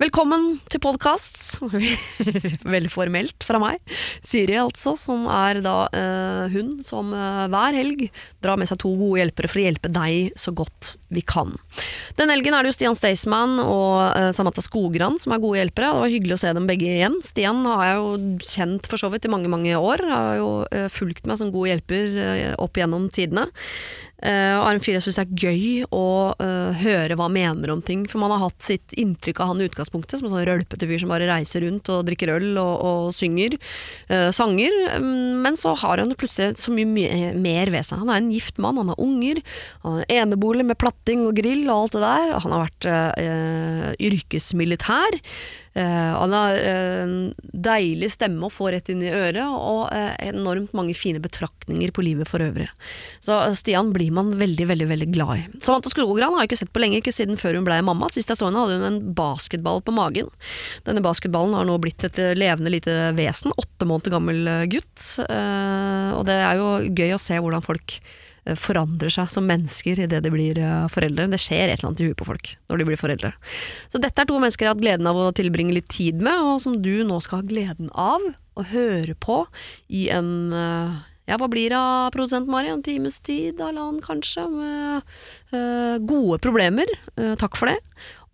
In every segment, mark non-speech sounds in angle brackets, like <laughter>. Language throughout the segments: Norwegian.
Velkommen til podkast. <laughs> Veldig formelt fra meg. Siri, altså, som er da eh, hun som eh, hver helg drar med seg to gode hjelpere for å hjelpe deg så godt vi kan. Den helgen er det jo Stian Staysman og eh, Samantha Skogran som er gode hjelpere. Det var hyggelig å se dem begge igjen. Stian har jeg jo kjent for så vidt i mange, mange år. Jeg har jo eh, fulgt meg som god hjelper eh, opp gjennom tidene. Uh, og er en fyr jeg syns er gøy å uh, høre hva han mener om ting. For man har hatt sitt inntrykk av han i utgangspunktet som en sånn rølpete fyr som bare reiser rundt og drikker øl og, og synger uh, sanger. Men så har han plutselig så mye mer ved seg. Han er en gift mann, han har unger, han har enebolig med platting og grill og alt det der. Han har vært yrkesmilitær. Han har uh, en deilig stemme å få rett inn i øret, og uh, enormt mange fine betraktninger på livet for øvrig. Så Stian blir man veldig veldig, veldig glad i. Samantha Skogran har jeg ikke sett på lenge, ikke siden før hun ble mamma. Sist jeg så henne hadde hun en basketball på magen. Denne basketballen har nå blitt et levende lite vesen, åtte måneder gammel gutt. og det er jo gøy å se hvordan folk Eh, forandrer seg som mennesker idet de blir eh, foreldre. Det skjer et eller annet i huet på folk når de blir foreldre. Så dette er to mennesker jeg har hatt gleden av å tilbringe litt tid med, og som du nå skal ha gleden av å høre på i en eh, ja, hva blir det av produsent Mari? En times tid, halvannen kanskje, med uh, gode problemer. Uh, takk for det.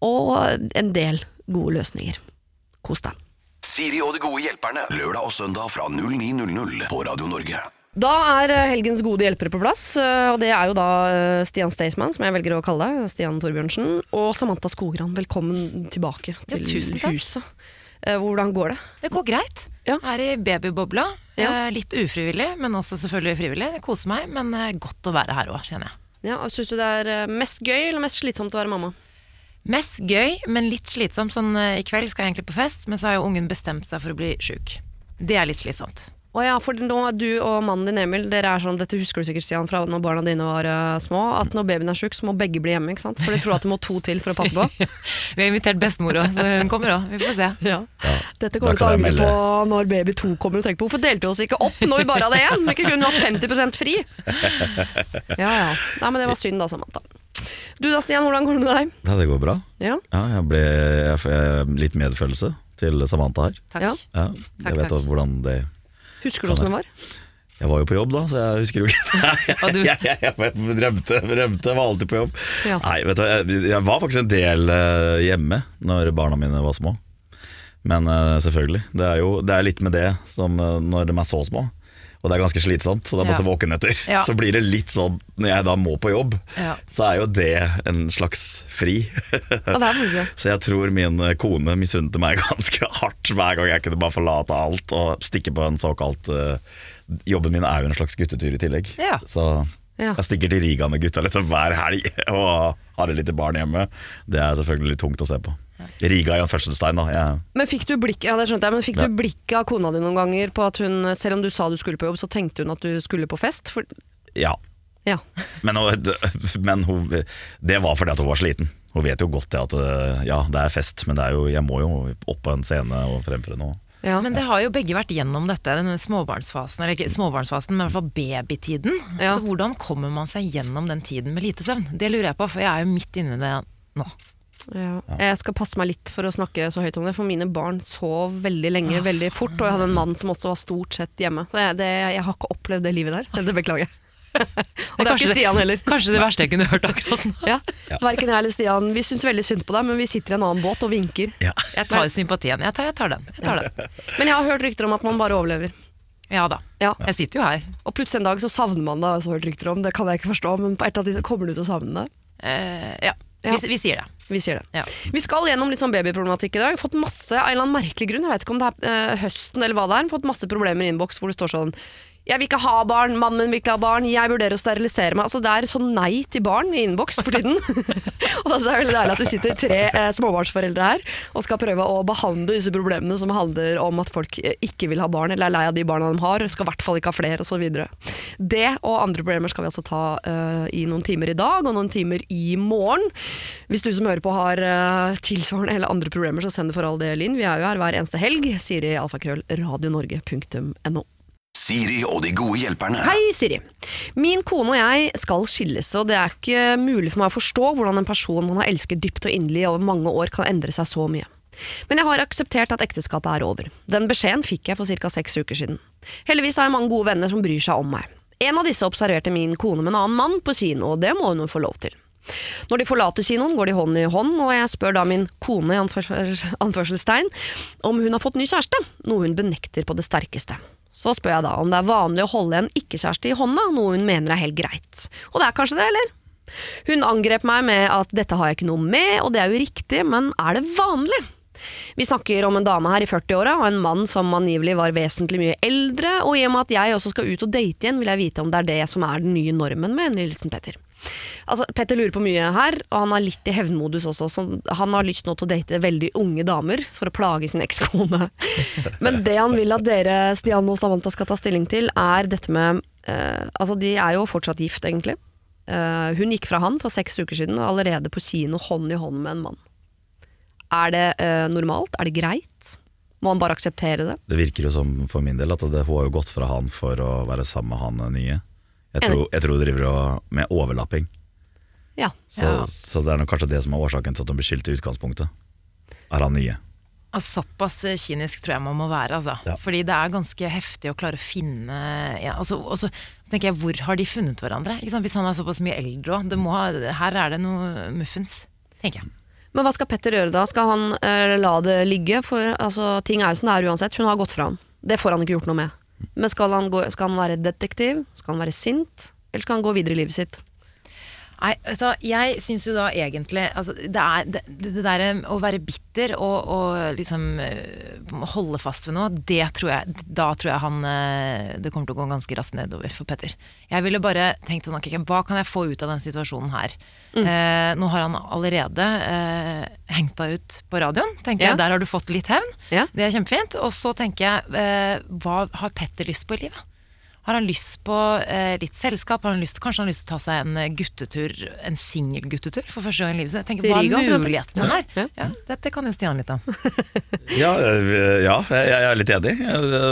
Og en del gode løsninger. Kos deg. Siri og de gode hjelperne, lørdag og søndag fra 09.00 på Radio Norge. Da er eh, helgens gode hjelpere på plass, eh, og det er jo da eh, Stian Staysman, som jeg velger å kalle deg, Stian Torbjørnsen, og Samantha Skogran. Velkommen tilbake til ja, huset. Hvordan går det? Det går greit. Ja. Er i babybobla. Ja. Litt ufrivillig, men også selvfølgelig frivillig. Jeg koser meg, men godt å være her òg, kjenner jeg. Ja, Syns du det er mest gøy eller mest slitsomt å være mamma? Mest gøy, men litt slitsomt. Sånn i kveld skal jeg egentlig på fest, men så har jo ungen bestemt seg for å bli sjuk. Det er litt slitsomt. Å ja, for nå er du og mannen din Emil Dere er sånn, Dette husker du sikkert Stian fra når barna dine var uh, små. At når babyen er sjuk, så må begge bli hjemme. ikke sant? For de tror at det må to til for å passe på. <laughs> vi har invitert bestemor òg, så hun kommer òg. Vi får se. Ja. Ja. Dette kommer du til å angre på når baby to kommer og tenker på. Hvorfor delte vi oss ikke opp når vi bare hadde én? Vi kunne hatt 50% fri. <laughs> Ja ja. Nei, men det var synd da, Samantha. Du da, Stian, hvordan går det med deg? Ja, det går bra. Ja. ja jeg ble jeg, jeg, litt medfølelse til Samantha her. Takk. Ja. jeg vet takk. hvordan det Husker du åssen det var? Jeg var jo på jobb da, så jeg husker jo ikke. <laughs> <laughs> jeg, jeg, jeg, jeg drømte, drømte, var alltid på jobb. Ja. Nei, vet du, jeg, var faktisk en del uh, hjemme når barna mine var små. Men uh, selvfølgelig. Det er jo det er litt med det som uh, når de er så små. Og det er ganske slitsomt, og det er masse ja. våkenetter. Ja. Så blir det litt sånn når jeg da må på jobb, ja. så er jo det en slags fri. <laughs> så jeg tror min kone misunte meg <laughs> ganske hardt hver gang jeg kunne bare forlate alt og stikke på en såkalt uh, Jobben min er jo en slags guttetur i tillegg. Så jeg stikker til Riga med gutta liksom hver helg <laughs> og har et lite barn hjemme. Det er selvfølgelig litt tungt å se på. Riga i anførselstegn, da. Jeg... Men fikk du blikk, ja, det skjønte jeg, men fikk ja. du blikket av kona di noen ganger på at hun, selv om du sa du skulle på jobb, så tenkte hun at du skulle på fest? For... Ja. ja. Men, <laughs> men hun, det var fordi at hun var sliten. Hun vet jo godt det at ja, det er fest, men er jo, jeg må jo opp på en scene og fremføre noe. Ja. Men dere har jo begge vært gjennom dette, denne småbarnsfasen, eller ikke småbarnsfasen, men i hvert fall babytiden. Ja. Altså, hvordan kommer man seg gjennom den tiden med lite søvn? Det lurer jeg på, for jeg er jo midt inne i det nå. Ja. Jeg skal passe meg litt for å snakke så høyt om det, for mine barn sov veldig lenge, veldig fort. Og jeg hadde en mann som også var stort sett hjemme. Det, det, jeg har ikke opplevd det livet der. Det beklager jeg. <laughs> og det er ikke Stian heller. Kanskje det verste jeg kunne hørt akkurat nå. ja. <laughs> Verken jeg eller Stian Vi syns veldig synd på deg, men vi sitter i en annen båt og vinker. Ja. Jeg tar sympatien. Jeg tar, jeg tar den. Jeg tar den. <laughs> Men jeg har hørt rykter om at man bare overlever. Ja da. Ja. Jeg sitter jo her. Og plutselig en dag så savner man det, har jeg hørt rykter om. Det kan jeg ikke forstå, men på et eller annet tidspunkt kommer du til å savne det. Eh, ja. ja. Vi, vi, sier det. Vi sier det. Ja. Vi skal gjennom litt sånn babyproblematikk i dag. Fått masse, av en eller annen merkelig grunn, jeg vet ikke om det er øh, høsten eller hva det er, fått masse problemer i innboks hvor det står sånn jeg vil ikke ha barn, mannen min vil ikke ha barn, jeg vurderer å sterilisere meg. Altså Det er sånn nei til barn i innboks for tiden. <laughs> og da er det veldig deilig at vi sitter tre eh, småbarnsforeldre her og skal prøve å behandle disse problemene som handler om at folk eh, ikke vil ha barn, eller er lei av de barna de har, skal i hvert fall ikke ha flere, osv. Det og andre problemer skal vi altså ta uh, i noen timer i dag, og noen timer i morgen. Hvis du som hører på har uh, tilsvarende eller andre problemer, så send det for all del inn. Vi er jo her hver eneste helg. Siri alfakrøll radionorge.no. Siri og de gode hjelperne. Hei, Siri. Min kone og jeg skal skilles, og det er ikke mulig for meg å forstå hvordan en person man har elsket dypt og inderlig over mange år, kan endre seg så mye. Men jeg har akseptert at ekteskapet er over. Den beskjeden fikk jeg for ca. seks uker siden. Heldigvis har jeg mange gode venner som bryr seg om meg. En av disse observerte min kone med en annen mann på kino, og det må hun jo få lov til. Når de forlater kinoen, går de hånd i hånd, og jeg spør da min kone i anførselstegn om hun har fått ny kjæreste, noe hun benekter på det sterkeste. Så spør jeg da om det er vanlig å holde en ikke-kjæreste i hånda, noe hun mener er helt greit. Og det er kanskje det, eller? Hun angrep meg med at dette har jeg ikke noe med, og det er jo riktig, men er det vanlig? Vi snakker om en dame her i 40-åra og en mann som angivelig var vesentlig mye eldre, og i og med at jeg også skal ut og date igjen, vil jeg vite om det er det som er den nye normen med Nilsen Petter. Altså, Petter lurer på mye her, og han er litt i hevnmodus også. Så han har lyst nå til å date veldig unge damer for å plage sin ekskone. <laughs> Men det han vil at dere, Stian og Samantha, skal ta stilling til, er dette med eh, Altså, de er jo fortsatt gift, egentlig. Uh, hun gikk fra han for seks uker siden, og allerede på kino hånd i hånd med en mann. Er det uh, normalt? Er det greit? Må han bare akseptere det? Det virker jo som for min del at det, hun har jo gått fra han for å være sammen med han nye. Jeg tror, jeg tror hun driver med overlapping. Ja. Så, ja. så, det er nok kanskje det som er årsaken til at hun blir skilt i utgangspunktet. Er han nye. Såpass eh, kynisk tror jeg man må være. Altså. Ja. Fordi det er ganske heftig å klare å finne ja, altså, Og så tenker jeg, hvor har de funnet hverandre? Hvis han er såpass mye eldre òg. Her er det noe muffens, tenker jeg. Men hva skal Petter gjøre da? Skal han uh, la det ligge? For altså, ting er jo som det er uansett. Hun har gått fra han. Det får han ikke gjort noe med. Men skal han, gå, skal han være detektiv? Skal han være sint? Eller skal han gå videre i livet sitt? Nei, altså, jeg syns jo da egentlig altså, det, er, det, det der å være bitter og, og, liksom eh, holde fast ved noe, det tror jeg Da tror jeg han eh, Det kommer til å gå ganske raskt nedover for Petter. Jeg ville bare tenkt sånn okay, Hva kan jeg få ut av den situasjonen her? Mm. Eh, nå har han allerede eh, hengt deg ut på radioen. tenker ja. jeg, Der har du fått litt hevn. Ja. Det er kjempefint. Og så tenker jeg, eh, hva har Petter lyst på i livet? Har han lyst på eh, litt selskap? Har han lyst, kanskje han har lyst til å ta seg en eh, guttetur, en singelguttetur for første gang i livet sitt? Jeg tenker, Hva er mulighetene her? Ja, ja. det kan jo Stian litt om. <laughs> ja, eh, ja, jeg er litt enig.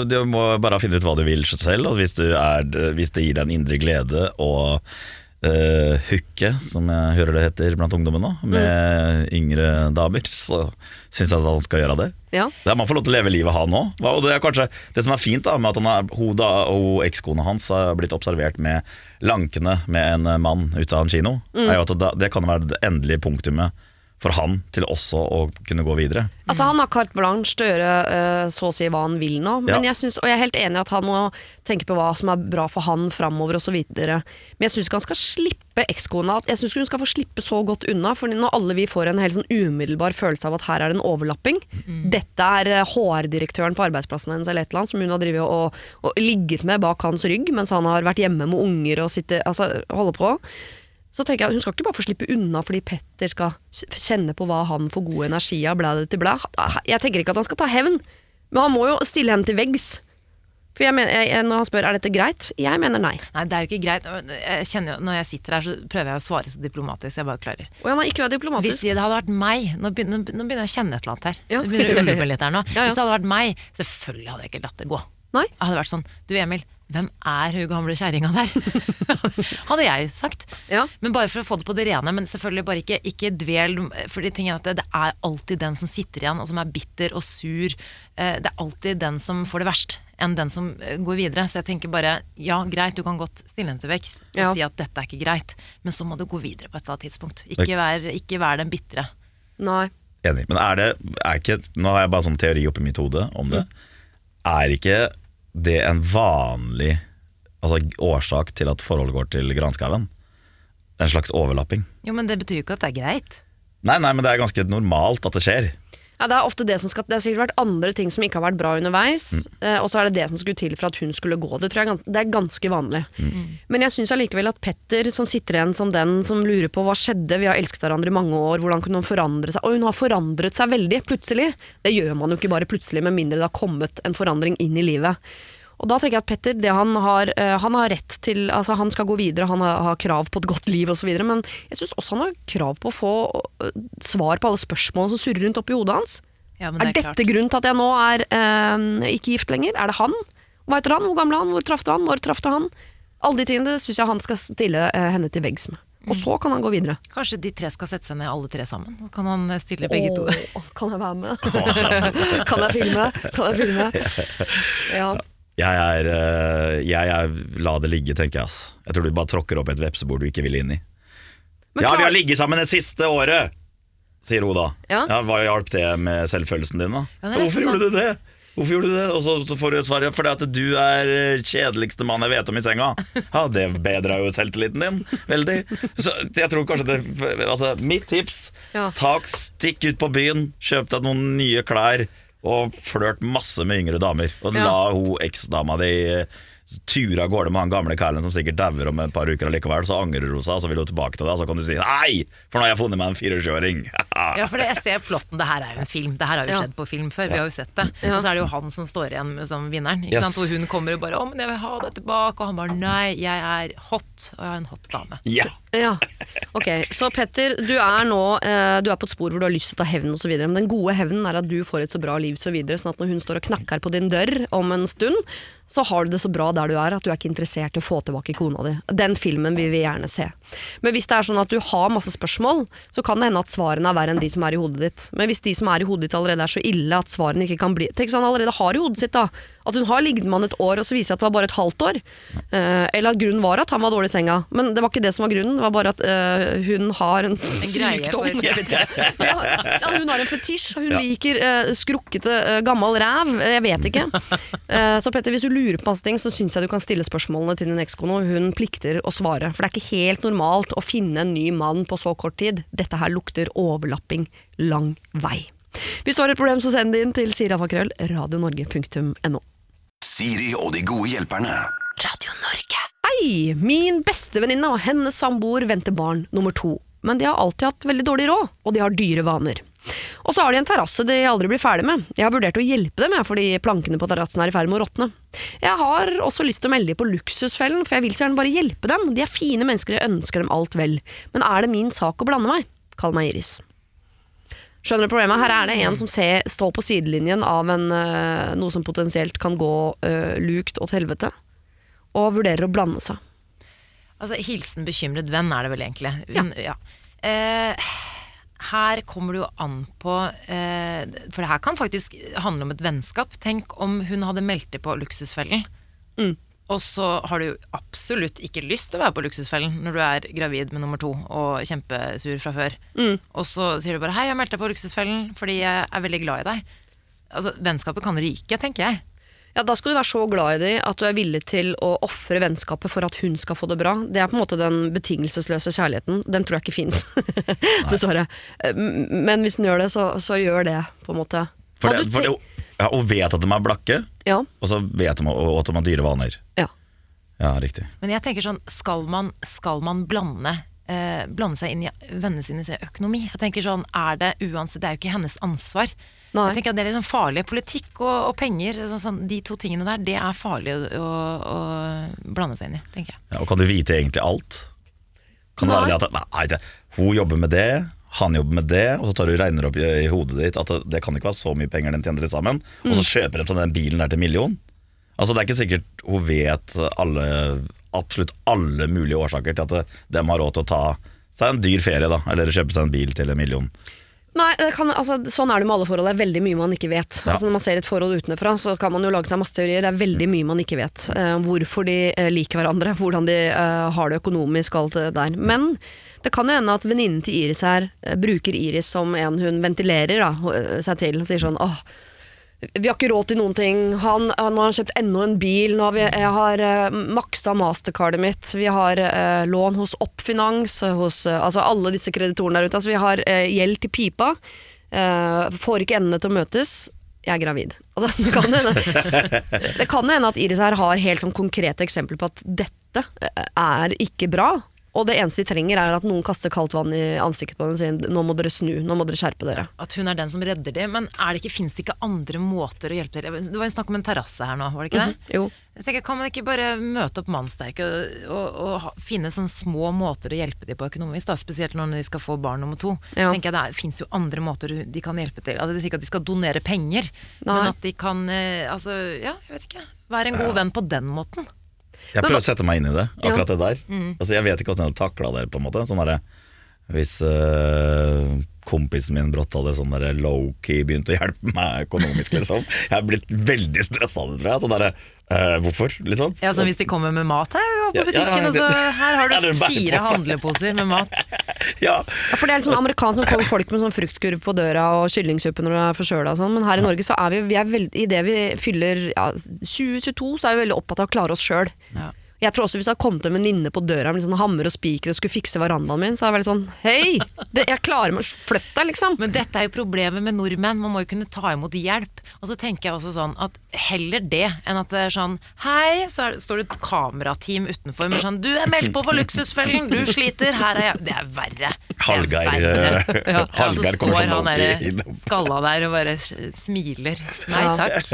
Du må bare finne ut hva du vil selv. Og hvis, er, hvis det gir deg en indre glede og uh, hooket, som jeg hører det heter blant ungdommen nå, med mm. yngre damer, så syns jeg at han skal gjøre det. Ja. Det Man får lov til å leve livet, han òg. Og det er kanskje det som er fint da, med at han er, hun og ekskona hans har blitt observert med lankene med en mann ute av en kino, mm. er jo at det, det kan være det endelige punktumet for han til også å kunne gå videre. Altså Han har carte blanche til å gjøre uh, så å si hva han vil nå. Men ja. jeg synes, og jeg er helt enig i at han må tenke på hva som er bra for han framover osv. Men jeg syns ikke han skal slippe ekskona. Jeg syns hun skal få slippe så godt unna. For når alle vi får en helt sånn umiddelbar følelse av at her er det en overlapping mm. Dette er HR-direktøren på arbeidsplassen hennes eller et eller annet som hun har drivet og, og ligget med bak hans rygg mens han har vært hjemme med unger og sitte, altså, holde på. Så tenker jeg Hun skal ikke bare få slippe unna fordi Petter skal kjenne på hva han får god energi av. Blæ til blæ. Jeg tenker ikke at han skal ta hevn, men han må jo stille henne til veggs. For jeg mener, jeg, Når han spør er dette greit, jeg mener nei. Nei, Det er jo ikke greit. Jeg kjenner jo, Når jeg sitter her, så prøver jeg å svare så diplomatisk jeg bare klarer. Og han har ikke vært diplomatisk. Hvis det hadde vært meg Nå begynner, nå begynner jeg å kjenne et eller annet her. Ja. Det begynner å ulme litt her nå. <laughs> Ja, ja. Hvis det hadde vært meg, selvfølgelig hadde jeg ikke latt det gå. Nei. Jeg hadde vært sånn Du Emil, hvem er hun gamle kjerringa der? <laughs> Hadde jeg sagt. Ja. Men bare for å få det på det rene. Men selvfølgelig bare ikke, ikke dvel. For det, det er alltid den som sitter igjen og som er bitter og sur. Eh, det er alltid den som får det verst, enn den som eh, går videre. Så jeg tenker bare ja, greit, du kan godt stille henne til vekst og ja. si at dette er ikke greit. Men så må du gå videre på et eller annet tidspunkt. Ikke vær, ikke vær den bitre. Nei. Enig. Men er det er ikke, Nå har jeg bare sånn teori oppi mitt hode om det. Mm. Er ikke det en vanlig altså, årsak til at forholdet går til granskauen? En slags overlapping? Jo, men det betyr jo ikke at det er greit. Nei, nei, men det er ganske normalt at det skjer. Ja, Det er ofte det som skal Det har sikkert vært andre ting som ikke har vært bra underveis, mm. eh, og så er det det som skulle til for at hun skulle gå. Det tror jeg det er ganske vanlig. Mm. Men jeg syns allikevel at Petter, som sitter igjen som den som lurer på hva skjedde, vi har elsket hverandre i mange år, hvordan kunne hun forandre seg Og hun har forandret seg veldig, plutselig. Det gjør man jo ikke bare plutselig, med mindre det har kommet en forandring inn i livet. Og da tenker jeg at Petter, det han har, uh, han har rett til Altså, han skal gå videre, han har, har krav på et godt liv osv., men jeg syns også han har krav på å få uh, svar på alle spørsmålene som surrer rundt oppi hodet hans. Ja, er, er dette grunnen til at jeg nå er uh, ikke gift lenger? Er det han? Hva heter han? Hvor gammel er han? Hvor traff du han? Når traff du han? Alle de tingene syns jeg han skal stille henne til veggs med. Og så kan han gå videre. Kanskje de tre skal sette seg ned alle tre sammen? Så kan han stille begge to. Kan jeg være med? <laughs> kan jeg filme? Kan jeg filme? <laughs> Ja. Jeg er, eh, jeg er La det ligge, tenker jeg. ass. Jeg tror du bare tråkker opp et vepsebord du ikke vil inn i. Men ja, klar- vi har ligget sammen det siste året, sier hun da. Ja. Hva hjalp det med selvfølelsen din, da? Ja, Hvorfor gjorde du det? Hvorfor gjorde du det? Og så, så får du et svar fordi at du er eh, kjedeligste mann jeg vet om i senga. Ja, Det bedra jo selvtilliten din veldig. Så jeg tror kanskje det Altså, mitt tips Ja. ta, Stikk ut på byen, kjøp deg noen nye klær og flørt masse med yngre damer. Og Ja. la hun eksdama di eh, ture av gårde med han gamle kælen som sikkert dauer om et par uker allikevel. Så angrer hun seg, og så vil hun tilbake til deg, og så kan du si nei, for nå har jeg funnet meg en 24-åring. <laughs> Ja, for det, jeg ser plotten. Det her er jo en film. Det her har jo Ja. skjedd på film før. Vi har jo sett det. Ja. Og så er det jo han som står igjen som vinneren. Ikke Yes. sant? Hvor hun kommer og bare 'Å, men jeg vil ha deg tilbake', og han bare 'Nei, jeg er hot', og jeg er en hot dame. Ja. Ja, ok. Så Petter, du er nå eh, Du er på et spor hvor du har lyst til å ta hevn osv. Men den gode hevnen er at du får et så bra liv så videre, sånn at når hun står og knakker på din dør om en stund, så har du det så bra der du er at du er ikke interessert i å få tilbake kona di. Den filmen vil vi gjerne se. Men hvis det er sånn at du har masse spørsmål, så kan det hende at svarene er verre enn de som er i hodet ditt. Men hvis de som er i hodet ditt allerede er så ille at svarene ikke kan bli Tenk hvis han allerede har i hodet sitt da at hun har ligget med han et år, og så viser det at det var bare et halvt år. Uh, eller at grunnen var at han var dårlig i senga. Men det var ikke det som var grunnen, det var bare at uh, hun har en, en sykdom. <laughs> Ja, ja, hun har en fetisj. Hun liker uh, skrukkete, uh, gammel ræv. Jeg vet ikke. Eh, så Petter, hvis du lurer på masse ting, så syns jeg du kan stille spørsmålene til din ekskone, hun plikter å svare. For det er ikke helt normalt å finne en ny mann på så kort tid. Dette her lukter overlapping lang vei. Hvis du har et problem, så send det inn til sirafakrøll radionorge.no. Siri og de gode hjelperne. Radio Norge. Hei! Min bestevenninne og hennes samboer venter barn nummer to. Men de har alltid hatt veldig dårlig råd, og de har dyre vaner. Og så har de en terrasse de aldri blir ferdig med. Jeg har vurdert å hjelpe dem, jeg, fordi plankene på terrassen er i ferd med å råtne. Jeg har også lyst til å melde dem på Luksusfellen, for jeg vil så gjerne bare hjelpe dem. De er fine mennesker, jeg ønsker dem alt vel. Men er det min sak å blande meg? Kall meg Iris. Skjønner du problemet? Her er det en som ser, står på sidelinjen av en, eh, noe som potensielt kan gå uh, lukt åt helvete, og vurderer å blande seg. Altså, Hilsen bekymret venn er det vel egentlig. Hun, ja. Eh, her kommer det jo an på eh, For det her kan faktisk handle om et vennskap. Tenk om hun hadde meldt det på Luksusfellen. Mm. Og så har du absolutt ikke lyst til å være på Luksusfellen når du er gravid med nummer to og kjempesur fra før. Mm. Og så sier du bare 'hei, jeg meldte deg på Luksusfellen fordi jeg er veldig glad i deg'. Altså, Vennskapet kan ryke, tenker jeg. Ja, Da skal du være så glad i dem at du er villig til å ofre vennskapet for at hun skal få det bra. Det er på en måte den betingelsesløse kjærligheten. Den tror jeg ikke fins, <laughs> dessverre. Eh, Men hvis den gjør det, så, så gjør det, på en måte. For det, for det, ja, og vet at de er blakke, Ja, og så vet de og at de har dyre vaner. ja. Ja, riktig. Men jeg tenker sånn, skal man, skal man blande, eh, blande seg inn i vennene sine sin økonomi? Jeg tenker sånn, er Det uansett, det er jo ikke hennes ansvar. Nei. Jeg tenker at Det er sånn farlig. Politikk og, og penger, sånn, sånn, de to tingene der, det er farlig å, å, å blande seg inn i, tenker jeg. Ja, og kan du vite egentlig alt? Kan det Nei. være det at nei, det, hun jobber med det, han jobber med det, og så tar du regner opp i, i hodet ditt at det, det kan ikke være så mye penger den tjener til sammen, og Mm. så kjøper de sånn den bilen der til million? Altså Det er ikke sikkert hun vet alle, absolutt alle mulige årsaker til at det- de har råd til å ta seg en dyr ferie, da, eller kjøpe seg en bil til en million. Nei, det kan, altså, sånn er det med alle forhold. Det er veldig mye man ikke vet. Ja. Altså, når man ser et forhold utenfra, så kan man jo lage seg masse teorier. Det er veldig mye man ikke vet. Uh, hvorfor de uh, liker hverandre, <laughs> hvordan de uh, har det økonomisk og alt det der. Men det kan jo hende at venninnen til Iris her bruker Iris som en hun ventilerer da, seg til. Sier sånn åh, vi har ikke råd til noen ting. Han, han har kjøpt enda en bil. Nå har vi, jeg har uh, maksa mastercardet mitt. Vi har uh, lån hos Oppfinans, hos uh, altså alle disse kreditorene der ute. Altså, vi har eh, gjeld til pipa. Eh, får ikke endene til å møtes. Jeg er gravid. Altså, det kan hende Det kan hende at Iris her har helt sånn konkrete eksempler på at dette eh, er ikke bra. Og det eneste de trenger, er at noen kaster kaldt vann i ansiktet på dem og sier nå må dere snu, nå må dere skjerpe dere. At hun er den som redder dem. Men er det ikke, fins det ikke andre måter å hjelpe til? Det var jo snakk om en terrasse her nå, var det ikke det? Jo. Jeg tenker, Kan man ikke bare møte opp mannsterke og, og, og finne sånne små måter å hjelpe dem på økonomisk? da, Spesielt når de skal få barn nummer to. Ja. tenker jeg Det fins jo andre måter de kan hjelpe til. Altså, det er ikke at de skal donere penger, Nei. men at de kan eh, altså, ja, jeg vet ikke, være en god venn på den måten. Jeg prøver å sette meg inn i det, akkurat det der. Mm. Altså, jeg vet ikke hvordan jeg hadde takla det. på en måte sånn der, Hvis uh, kompisen min brått hadde sånn low-key begynt å hjelpe meg økonomisk, liksom. <laughs> Jeg er blitt veldig stressa av det, tror jeg. Sånn der, uh, hvorfor, liksom? Ja, så hvis de kommer med mat her på butikken, ja, ja, og så her har du <laughs> fire handleposer med mat. <laughs> ja. ja. For det er litt sånn amerikansk som kommer folk med sånn fruktkurv på døra og kyllingsuppe når du er forkjøla og sånn, men her i Norge så er vi, vi er veld, i det vi fyller ja, 2022, så er vi veldig opptatt av å klare oss sjøl. Ja. Jeg tror også Hvis det hadde kommet en venninne på døra med sånn hammer og spiker og skulle fikse verandaen min, så hadde jeg vært sånn Hei! Det, jeg klarer meg, flytt deg, liksom. Men dette er jo problemet med nordmenn. Man må jo kunne ta imot hjelp. Og så tenker jeg også sånn at heller det enn at det er sånn Hei, så er, står det et kamerateam utenfor med sånn Du er meldt på for Luksusfellen, du sliter, her er jeg Det er verre. Hallgeir ja. <laughs> ja, kommer står han innom. skalla der og bare smiler. Nei takk.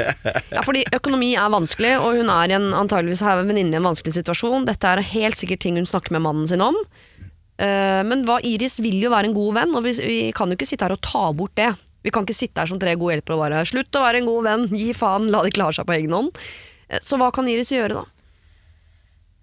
Ja, fordi økonomi er vanskelig, og hun er en, antageligvis her venninne i en vanskelig situasjon. Dette er helt sikkert ting hun snakker med mannen sin om. Uh, men hva Iris vil jo være en god venn, og vi, vi kan jo ikke sitte her og ta bort det. Vi kan ikke sitte her som tre gode hjelpere og bare 'slutt å være en god venn, gi faen, la de klare seg på egen hånd'. Uh, så hva kan Iris gjøre, da?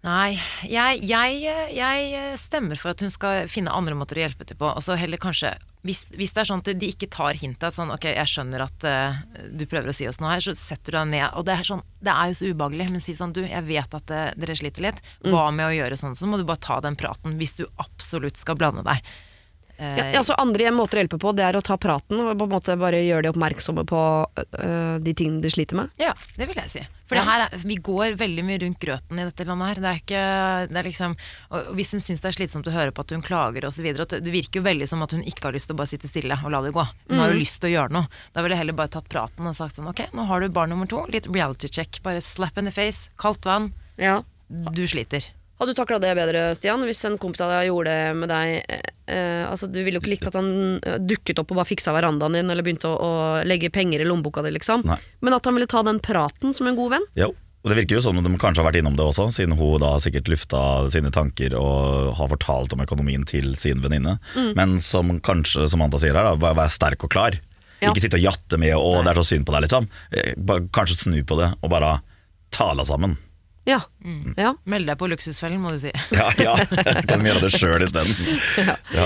Nei, jeg, jeg, jeg, stemmer for at hun skal finne andre måter å hjelpe til på. Og så heller kanskje hvis, hvis, det er sånn at de ikke tar hintet, sånn ok, jeg skjønner at uh, du prøver å si oss noe her, så setter du deg ned. Og det er, sånn, det er jo så ubehagelig, men si sånn du, jeg vet at det, dere sliter litt. Mm. Hva med å gjøre sånn? Så må du bare ta den praten hvis du absolutt skal blande deg. Ja, altså Andre måter å hjelpe på, det er å ta praten og på en måte bare gjøre de oppmerksomme på uh, de tingene de sliter med. Ja, det vil jeg si. For ja. er, vi går veldig mye rundt grøten i dette landet her. Det er ikke, det er liksom, hvis hun syns det er slitsomt å høre på at hun klager osv. Det virker jo veldig som at hun ikke har lyst til å bare sitte stille og la det gå. Hun mm. har jo mm. lyst til å gjøre noe. Da ville jeg heller bare tatt praten og sagt sånn ok, nå har du barn nummer to, litt reality check. Bare slap in the face, kaldt vann. Ja. Du sliter. Hadde du takla det bedre, Stian, hvis en kompis av deg gjorde det med deg? Eh, eh, altså, du ville jo ikke likt at han eh, dukket opp og bare fiksa verandaen din, eller begynte å, å legge penger i lommeboka di, liksom. Nei. Men at han ville ta den praten som en god venn? Jo. Og Det virker jo som de kanskje har vært innom det også, siden hun da sikkert lufta sine tanker og har fortalt om økonomien til sin venninne. Mm. Men som kanskje, som Anta sier her, da, bare være sterk og klar. Ja. Ikke sitte og jatte med 'å, 'det er så synd på deg', liksom. Eh, kanskje snu på det og bare tale sammen. Ja. Mm. ja. Meld deg på Luksusfellen, må du si. ja, ja. Så kan du gjøre det sjøl isteden. <laughs> Ja. Ja.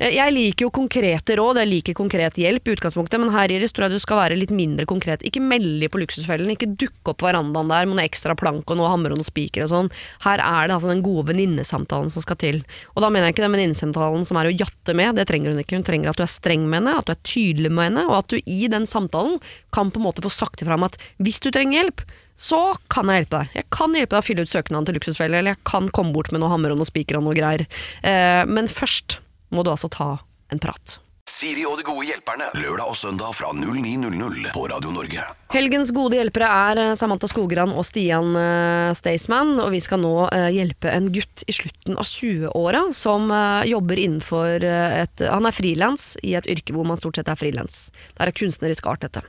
Eh, jeg liker jo konkrete råd, jeg liker konkret hjelp i utgangspunktet, men her Iris, tror jeg du skal være litt mindre konkret. Ikke melde på Luksusfellen, ikke dukke opp på verandaen der med noe ekstra plank og noe hammer og noe spiker og sånn. Her er det altså den gode venninnesamtalen som skal til. Og da mener jeg ikke den venninnesamtalen som er å jatte med, det trenger hun ikke. Hun trenger at du er streng med henne, at du er tydelig med henne, og at du i den samtalen kan på en måte få sagt ifra om at hvis du trenger hjelp, så kan jeg hjelpe deg. Jeg kan hjelpe deg å fylle ut søknaden til Luksusfelle, eller jeg kan komme bort med noe hammer og noe spiker og noe greier. Eh, men først må du altså ta en prat. Siri og de gode hjelperne, lørdag og søndag fra 09.00 på Radio Norge. Helgens gode hjelpere er eh, Samantha Skogran og Stian uh, Staysman, og vi skal nå uh, hjelpe en gutt i slutten av 20-åra som jobber innenfor et Han er frilans i et yrke hvor man stort sett er frilans. Det er kunstnerisk art, dette.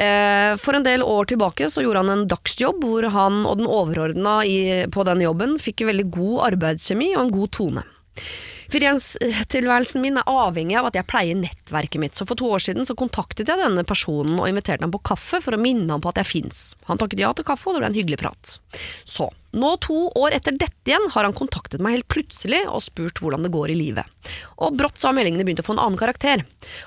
Eh, for en del år tilbake så gjorde han en dagsjobb hvor han og den overordna på den jobben fikk veldig god arbeidskjemi og en god tone. Frilanstilværelsen min er avhengig av at jeg pleier nettverket mitt, så for to år siden så kontaktet jeg denne personen og inviterte ham på kaffe for å minne ham på at jeg fins. Han takket ja til kaffe, og det ble en hyggelig prat. Så, nå to år etter dette igjen har han kontaktet meg helt plutselig og spurt hvordan det går i livet. Og brått så har meldingene begynt å få en annen karakter.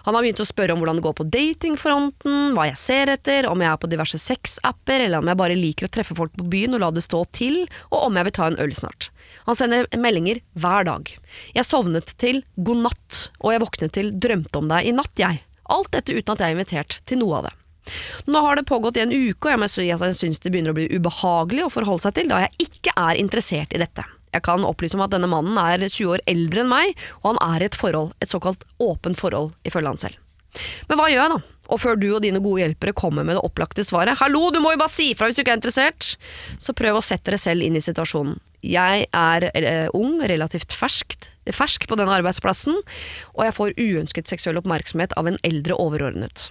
Han har begynt å spørre om hvordan det går på datingfronten, hva jeg ser etter, om jeg er på diverse sexapper, eller om jeg bare liker å treffe folk på byen og la det stå til, og om jeg vil ta en øl snart. Han sender meldinger hver dag. Jeg sovnet til god natt, og jeg våknet til drømte om deg i natt, jeg. Alt dette uten at jeg er invitert til noe av det. Nå har det pågått i en uke, og jeg må si at jeg syns det begynner å bli ubehagelig å forholde seg til, da jeg ikke er interessert i dette. Jeg kan opplyse om at denne mannen er 20 år eldre enn meg, og han er i et forhold, et såkalt åpent forhold, ifølge han selv. Men hva gjør jeg da? Og før du og dine gode hjelpere kommer med det opplagte svaret 'hallo, du må jo bare si ifra hvis du ikke er interessert', så prøv å sette dere selv inn i situasjonen. Jeg er uh, ung, relativt ferskt, fersk på denne arbeidsplassen, og jeg får uønsket seksuell oppmerksomhet av en eldre overordnet.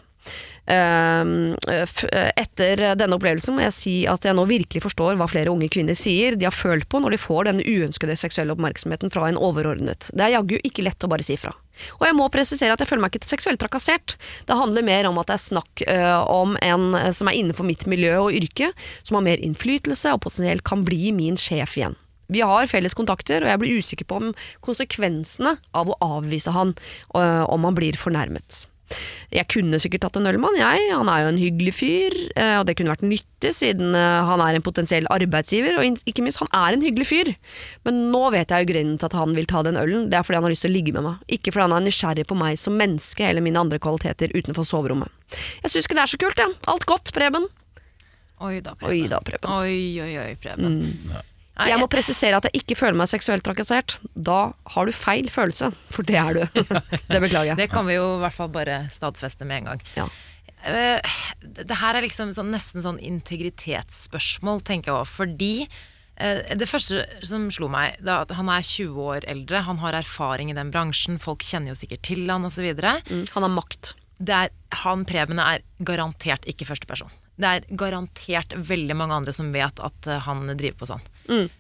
Ehm, f- Etter denne opplevelsen må jeg si at jeg nå virkelig forstår hva flere unge kvinner sier de har følt på når de får denne uønskede seksuelle oppmerksomheten fra en overordnet. Det er jaggu ikke lett å bare si fra. Og jeg må presisere at jeg føler meg ikke seksuelt trakassert. Det handler mer om at det er snakk om en som er innenfor mitt miljø og yrke, som har mer innflytelse og potensielt kan bli min sjef igjen. Vi har felles kontakter, og jeg blir usikker på om konsekvensene av å avvise han, øh, om han blir fornærmet. Jeg kunne sikkert tatt en øl med han, jeg. Han er jo en hyggelig fyr, eh, og det kunne vært nyttig siden eh, han er en potensiell arbeidsgiver, og ikke minst, han er en hyggelig fyr. Men nå vet jeg jo grunnen til at han vil ta den ølen, det er fordi han har lyst til å ligge med meg. Ikke fordi han er nysgjerrig på meg som menneske eller mine andre kvaliteter utenfor soverommet. Jeg syns ikke det er så kult, jeg. Alt godt, Preben. Oi da, Preben. Oi da, Preben. Oi, oi, oi, Preben. Nei, Jeg må presisere at jeg ikke føler meg seksuelt trakassert. Da har du feil følelse, for det er du. <laughs> det beklager jeg. Det kan vi jo i hvert fall bare stadfeste med en gang. Ja. Eh, det her er liksom sånn, nesten sånn integritetsspørsmål, tenker jeg òg. Fordi eh, det første som slo meg, da, at han er 20 år eldre, han har erfaring i den bransjen, folk kjenner jo sikkert til han osv. Mm, han har makt. Det er, han Preben er garantert ikke førsteperson. Det er garantert veldig mange andre som vet at eh, han driver på sånn.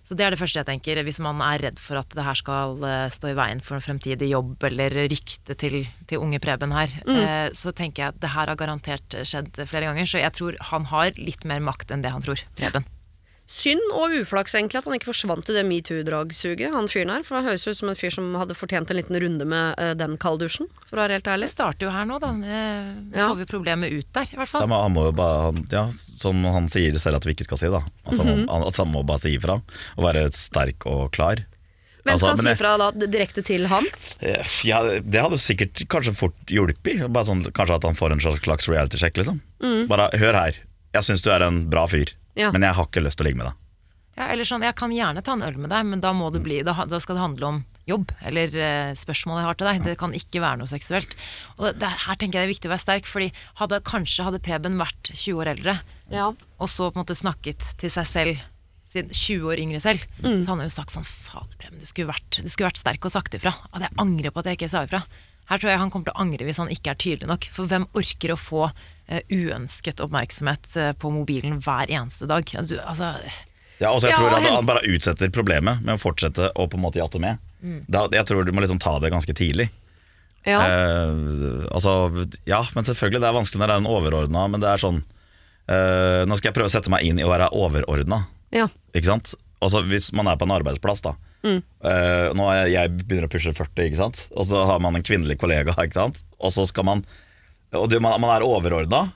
Så det er det første jeg tenker. Hvis man er redd for at det her skal eh, stå i veien for en fremtidig jobb eller rykte til, til unge Preben her, mm. så tenker jeg at det her har garantert skjedd flere ganger. Så jeg tror han har litt mer makt enn det han tror. Preben. Synd og uflaks egentlig at han ikke forsvant i det metoo-dragsuget, han fyren her. For han høres ut som en fyr som hadde fortjent en liten runde med uh, den kalddusjen, for å være helt Det starter jo her nå, da. Eh, Ja. får vi problemet ut der, i hvert Da fall. må, han må jo bare, han, ja, som han sier selv at vi ikke skal si, da. At han, Mhm. han, at han må bare si ifra. Og være sterk og klar. Hvem Altså, skal han si fra da, direkte til han? Eh, Ja, det hadde sikkert kanskje fort hjulpet. Bare sånn, kanskje at han får en slags reality-sjekk, liksom. Bare hør her, jeg syns du er en bra fyr, Mm. Ja. men jeg har ikke lyst til å ligge med deg. Ja, eller sånn, jeg kan gjerne ta en øl med deg, men da, må det bli, da, da skal det handle om jobb, eller eh, spørsmål jeg har til deg. Det kan ikke være noe seksuelt. Og det, det, her tenker jeg det er viktig å være sterk, fordi hadde, kanskje hadde Preben vært 20 år eldre, Ja. og så på en måte snakket til seg selv, sin 20 år yngre selv, så hadde har jo sagt sånn Fader, Preben, du skulle, vært, du skulle vært sterk og sagt ifra. At jeg angrer på at jeg ikke sa ifra. Her tror jeg han kommer til å angre hvis han ikke er tydelig nok. For hvem orker å få uønsket oppmerksomhet eh, på mobilen hver eneste dag? Altså, altså Ja, og jeg Ja, tror at Han bare utsetter problemet med å fortsette å på en måte jatte med. Da, jeg tror du må liksom ta det ganske tidlig. Ja. Eh, altså, ja, men selvfølgelig, det er vanskelig når det er en overordna, men det er sånn eh, Nå skal jeg prøve å sette meg inn i å være overordna, ja. ikke sant? Altså hvis man er på en arbeidsplass, da. Eh, nå er jeg, jeg begynner å pushe 40, ikke sant? og så har man en kvinnelig kollega, ikke sant? og så skal man Og du, man, man er overordna.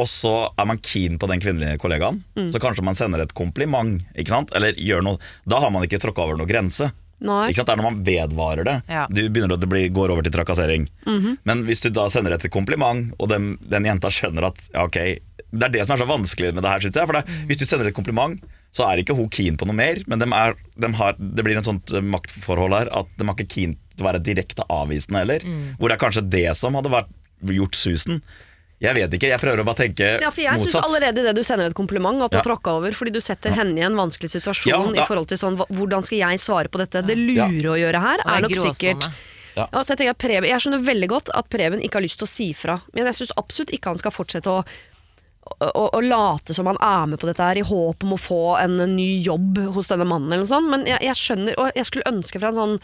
Og så er man keen på den kvinnelige kollegaen, så kanskje man sender et kompliment. Ikke sant? Eller gjør noe Da har man ikke tråkka over noe grense. Nei. Ikke sant? Det er når man vedvarer det. Ja. Du begynner at det blir, går over til trakassering. Men hvis du da sender et kompliment, og den, den jenta skjønner at ja, ok Det er det som er så vanskelig med det her, synes jeg. For det, hvis du sender et kompliment, så er ikke hun keen på noe mer. Men de er, de har, det blir en sånt eh, maktforhold her at de har ikke keen til å være direkte avvisende heller. Hvor det er kanskje det som hadde vært, gjort susen. Jeg vet ikke, jeg prøver å bare tenke Ja, for jeg syns motsatt. allerede idet du sender et kompliment, at du har Ja. tråkka over, fordi du setter henne i en vanskelig situasjon Ja, i forhold til sånn hvordan skal jeg svare på dette. Det lure å gjøre her er er nok sikkert Ja. Ja, så jeg, tenker Preben, jeg skjønner veldig godt at Preben ikke har lyst til å si fra, men jeg syns absolutt ikke han skal fortsette å å, å late som han er med på dette her i håp om å få en ny jobb hos denne mannen, eller noe sånt. Men jeg, jeg skjønner, og jeg skulle ønske fra en sånn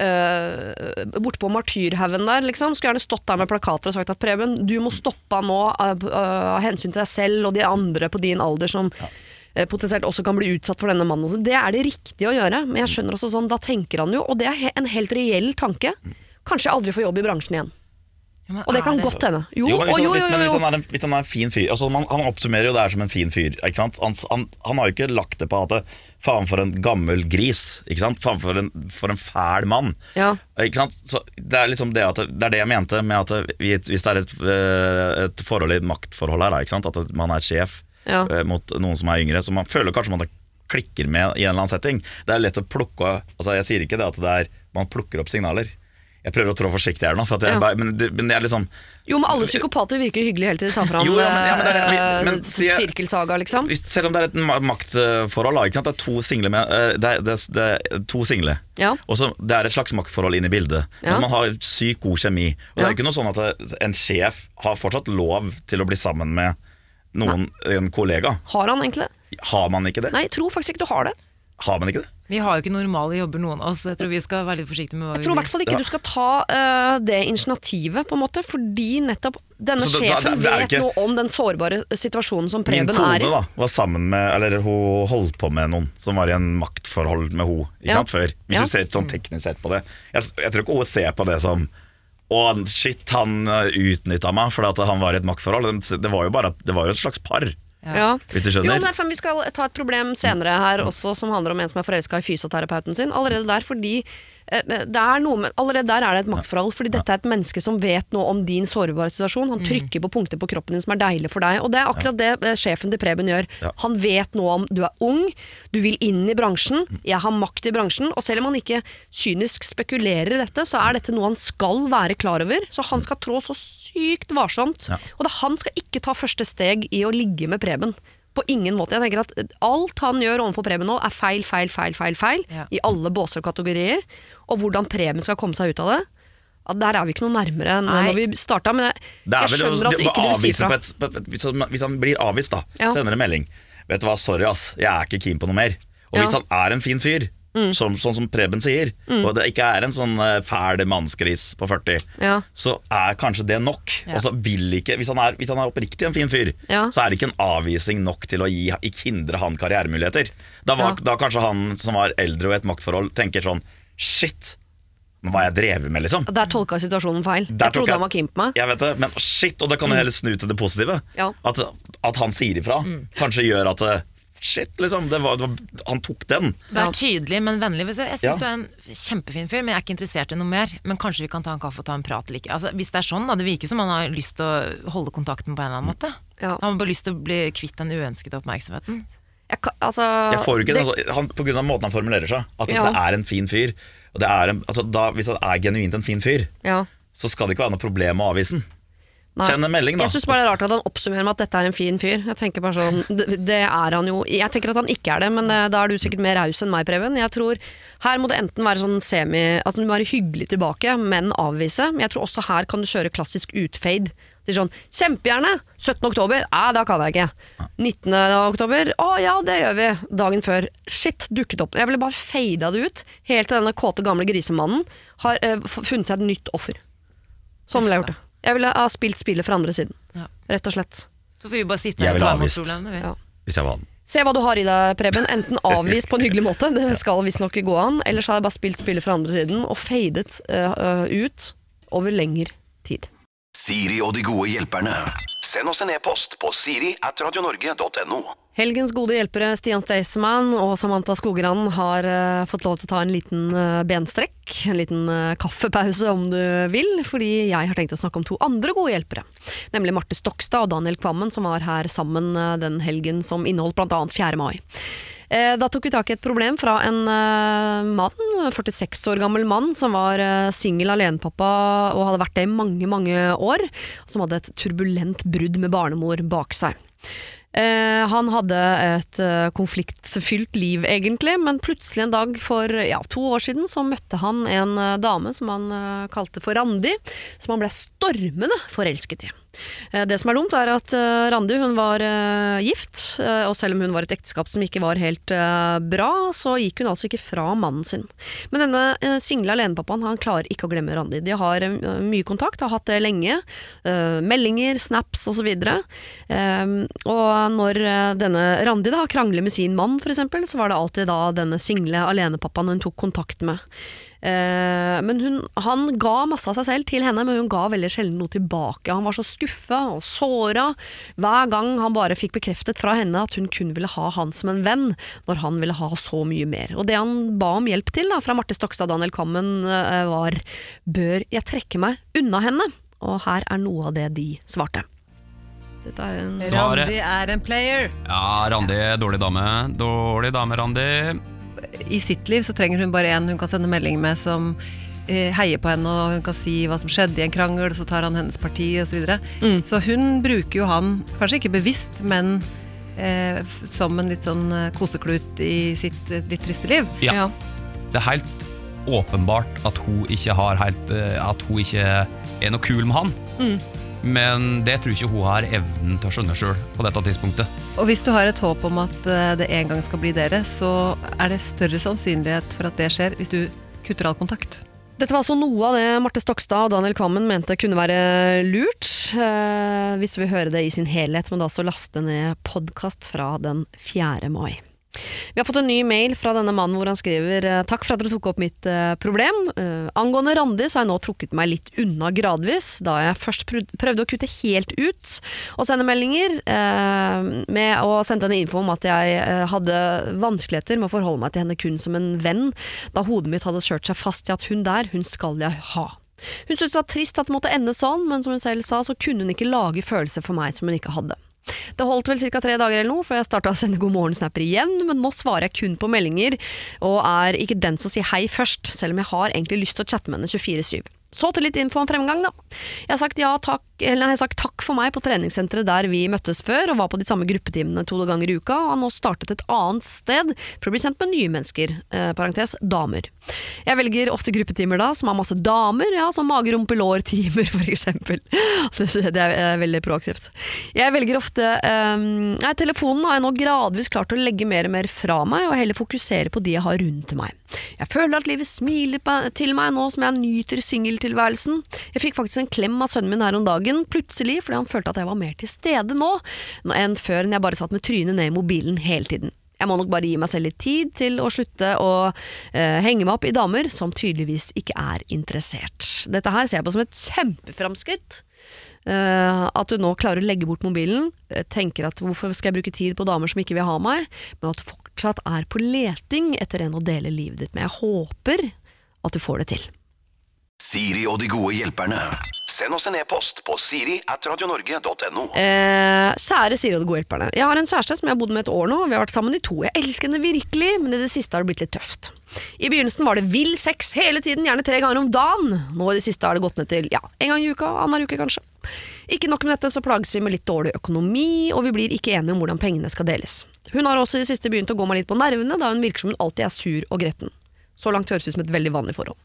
uh, bortpå Martyrhaugen der, liksom. Skulle gjerne stått der med plakater og sagt at Preben, du må stoppe han nå av av hensyn til deg selv og de andre på din alder som ja. potensielt også kan bli utsatt for denne mannen. Det er det riktige å gjøre, men jeg skjønner også sånn, da tenker han jo, og det er en helt reell tanke, kanskje jeg aldri får jobb i bransjen igjen. Ja, men Og det kan kan godt hende. Jo, Jo, hvis, jo, jo, men hvis han er en, han er en fin fyr altså man, Han oppsummerer jo det her som en fin fyr. Ikke sant? Han, han, han har jo ikke lagt det på at det, Faen for en gammel gris. Ikke sant? Faen for en, for en fæl mann. Ja. Ikke sant? Så det er liksom det at det, det er det jeg mente med at hvis det er et, eh, et forhold i maktforhold her, ikke sant? at man er sjef Ja. eh, mot noen som er yngre, så man føler kanskje man klikker med i en eller annen setting. Det er lett å plukke Altså Jeg sier ikke det at det er man plukker opp signaler. Jeg prøver å trå forsiktig her nå, for jeg, Ja. bare- men, det- men jeg er liksom Jo, men alle psykopater virker hyggelige helt til de Ta fram Jo, ja, men- ja, men det eh, men- jeg- sirkelsaga, liksom. Selv om det er et maktforhold, ikke sant? det er to single, med, eh, det er, det er, to single. Ja. Og så Det er et slags maktforhold inn i bildet. Ja. Men man har sykt god kjemi. Og det er ikke noe sånn at en sjef har fortsatt lov til å bli sammen med noen, en kollega. Har han egentlig det? Har man ikke det? Nei, jeg tror faktisk ikke du har det. Har man ikke det? Vi har jo ikke normale jobber, noen av oss. Jeg tror vi skal være litt forsiktige med hva vi gjør. Jeg tror i hvert fall ikke du skal ta uh, det initiativet, på en måte, fordi nettopp denne da- da- sjefen det er vet ikke- noe om den sårbare situasjonen som Min Preben kone er i. da var sammen med Eller hun holdt på med noen som var i en maktforhold med henne Ja. før. Hvis Ja. du ser sånn teknisk sett på det. Jeg, jeg tror ikke hun ser på det som å, shit, han utnytta meg fordi at han var i et maktforhold. Det var jo bare at det var jo et slags par. Ja. Hvis du Jo, men det er sånn, Vi skal ta et problem senere her også som handler om en som er forelska i fysioterapeuten sin. Allerede der fordi det er noe med, Allerede der er det et maktforhold, fordi dette er et menneske som vet noe om din sårbare situasjon. Han trykker på punkter på kroppen din som er deilig for deg. Og det er akkurat det eh, sjefen til Preben gjør. Han vet noe om du er ung, du vil inn i bransjen, jeg har makt i bransjen. Og selv om han ikke kynisk spekulerer i dette, så er dette noe han skal være klar over. Så han skal trå så sykt varsomt. Og det, han skal ikke ta første steg i å ligge med Preben. På ingen måte. Jeg tenker at Alt han gjør overfor Preben nå, er feil, feil, feil, feil, feil. Ja. I alle båser og kategorier. Og hvordan Preben skal komme seg ut av det, ja, der er vi ikke noe nærmere enn når vi starta. Men jeg, jeg skjønner at du ikke vil si fra. et, på hvis, han, hvis han blir avvist, da, Ja. sender en melding. Vet du hva, sorry ass, jeg er ikke keen på noe mer. Og Ja. Hvis han er en fin fyr, sånn, sånn som Preben sier, og det ikke er en sånn eh, fæl mannsgris på 40, Ja. så er kanskje det nok. Ja. Og så vil ikke, hvis han, er, hvis han er oppriktig en fin fyr, Ja. så er det ikke en avvisning nok til å gi, ikke hindre han karrieremuligheter. Da, var, da kanskje han som var eldre og i et maktforhold, tenker sånn Shit, hva jeg drevet med, liksom? Der tolka situasjonen feil. Der Jeg trodde trodde han var keen på meg. Jeg vet det, men shit, og det kan jo heller snu til det positive. Ja. At, at han sier ifra, kanskje gjør at eh, Shit, liksom. Det var, det var, han tok den. Vær tydelig, men vennlig. Jeg, jeg syns Ja. du er en kjempefin fyr, men jeg er ikke interessert i noe mer. Men kanskje vi kan ta en kaffe og ta en prat eller ikke. Altså, hvis det er sånn, da. Det virker som han har lyst til å holde kontakten på en eller annen måte. Ja. Han har bare lyst til å bli kvitt den uønskede oppmerksomheten. Jeg, kan- altså, Jeg får jo ikke det- det, altså, han, På grunn av måten han formulerer seg. At Ja. det er en fin fyr. Og det er en, altså, da, hvis han er genuint en fin fyr, ja. så skal det ikke være noe problem å avvise den. Send en melding, da. Jeg syns bare det er rart at han oppsummerer med at dette er en fin fyr. Jeg tenker bare sånn, det, det er han jo Jeg tenker at han ikke er det, men eh, da er du sikkert mer raus enn meg, Preben. Jeg tror Her må det enten være sånn semi At du må være hyggelig tilbake, men avvise. Men jeg tror også her kan du kjøre klassisk utfade. Til sånn Kjempegjerne! 17. oktober? Nei, da kan jeg ikke. 19. oktober? Å ja, det gjør vi. Dagen før. Shit, dukket opp. Jeg ville bare fada det ut. Helt til denne kåte gamle grisemannen har uh, funnet seg et nytt offer. Sånn ville jeg gjort det. Jeg ville ha spilt spillet fra andre siden. Ja. Rett og slett. Så får vi bare sitte Jeg her og ville ta imot avvist. problemene. vi. Ja. Hvis jeg var han. Se hva du har i deg, Preben. Enten <laughs> avvis på en hyggelig måte, det skal visstnok gå an, eller så har jeg bare spilt spillet fra andre siden og fadet eh, ut over lengre tid. Siri og de gode hjelperne. Send oss en e-post på siri at radionorge.no. Helgens gode hjelpere Stian Staysman og Samantha Skogran har uh, fått lov til å ta en liten uh, benstrekk, en liten uh, kaffepause om du vil, fordi jeg har tenkt å snakke om to andre gode hjelpere. Nemlig Marte Stokstad og Daniel Kvammen, som var her sammen den helgen som inneholdt bl.a. 4. mai. Da tok vi tak i et problem fra en mann, 46 år gammel mann, som var singel alenepappa og hadde vært det i mange, mange år. Som hadde et turbulent brudd med barnemor bak seg. Eh, han hadde et eh, konfliktfylt liv, egentlig, men plutselig en dag for ja, to år siden så møtte han en eh, dame som han eh, kalte for Randi, som han ble stormende forelsket i. Eh, Det som er dumt, er at eh, Randi hun var eh, gift, og selv om hun var et ekteskap som ikke var helt bra, så gikk hun altså ikke fra mannen sin. Men denne single alenepappaen han klarer ikke å glemme Randi. De har mye kontakt, har hatt det lenge. meldinger, snaps osv. Um, og når denne Randi da krangler med sin mann, eksempel, så var det alltid da denne single alenepappaen hun tok kontakt med. Eh, men hun, han ga masse av seg selv til henne, men hun ga veldig sjelden noe tilbake. Han var så skuffa og såra hver gang han bare fikk bekreftet fra henne at hun kun ville ha han som en venn, når han ville ha så mye mer. Og det han ba om hjelp til da, fra Marte Stokstad og Daniel Kammen, eh, var bør jeg trekke meg unna henne? Og her er noe av det de svarte. Dette er en Randi er en player. Ja, Randi, dårlig dame. Dårlig dame, Randi. I sitt liv så trenger hun bare en hun kan sende melding med som eh, heier på henne, og hun kan si hva som skjedde i en krangel, så tar han hennes parti osv. Så, videre. Mm. så hun bruker jo han, kanskje ikke bevisst, men eh, som en litt sånn eh, koseklut i sitt eh, litt triste liv. Ja. Det er helt åpenbart at hun ikke har helt At hun ikke er noe kul med han. Men det tror ikke hun har evnen til å skjønne sjøl på dette tidspunktet. Og hvis du har et håp om at eh, det en gang skal bli dere, så er det større sannsynlighet for at det skjer hvis du kutter all kontakt. Dette var altså noe av det Marte Stokstad og Daniel Kvammen mente kunne være lurt. Eh, hvis du vil høre det i sin helhet, men da så laste ned podkast fra den 4. mai. Vi har fått en ny mail fra denne mannen hvor han skriver eh, Takk for at dere tok opp mitt eh, problem. Eh, angående Randi så har jeg nå trukket meg litt unna gradvis, da jeg først prøvde å kutte helt ut og sende meldinger, med å sende henne info om at jeg hadde vanskeligheter med å forholde meg til henne kun som en venn, da hodet mitt hadde kjørt seg fast i at hun der, hun skal jeg ha. Hun syntes det var trist at det måtte ende sånn, men som hun selv sa, så kunne hun ikke lage følelser for meg som hun ikke hadde. Det holdt vel ca. tre dager eller noe før jeg starta å sende god morgen-snapper igjen, men nå svarer jeg kun på meldinger, og er ikke den som sier hei først, selv om jeg har egentlig lyst til å chatte med henne 24-7. Så til litt info om fremgang, da. Jeg har sagt ja takk, eller jeg har sagt takk for meg på treningssenteret der vi møttes før, og var på de samme gruppetimene to ganger i uka, og har nå startet et annet sted for å bli sendt med nye mennesker, eh, parentes damer. Jeg velger ofte gruppetimer da, som har masse damer, ja, som mage-rumpe-lår-timer <laughs> for eksempel. Det, det er veldig proaktivt. Jeg velger ofte eh, Nei, telefonen har jeg nå gradvis klart å legge mer og mer fra meg, og heller fokusere på de jeg har rundt meg. Jeg føler at livet smiler til meg nå som jeg nyter singeltilværelsen. Jeg fikk faktisk en klem av sønnen min her om dagen, plutselig fordi han følte at jeg var mer til stede nå enn før når jeg bare satt med trynet ned i mobilen hele tiden. Jeg må nok bare gi meg selv litt tid til å slutte å eh, henge meg opp i damer som tydeligvis ikke er interessert. Dette her ser jeg på som et kjempeframskritt. Uh, at du nå klarer å legge bort mobilen, eh, tenker at hvorfor skal jeg bruke tid på damer som ikke vil ha meg, men at du fortsatt er på leting etter en å dele livet ditt med. Jeg håper at du får det til. Siri og de gode hjelperne. Send oss en e-post på siri at radionorge.no. Eh, kjære Siri og de gode hjelperne. Jeg har en kjæreste som jeg har bodd med et år nå. Vi har vært sammen i to. Jeg elsker henne virkelig, men i det siste har det blitt litt tøft. I begynnelsen var det vill sex hele tiden, gjerne tre ganger om dagen. Nå i det siste har det gått ned til ja, en gang i uka, annenhver uke kanskje. Ikke nok med dette, så plages vi med litt dårlig økonomi, og vi blir ikke enige om hvordan pengene skal deles. Hun har også i det siste begynt å gå meg litt på nervene, da hun virker som hun alltid er sur og gretten. Så langt høres ut som et veldig vanlig forhold.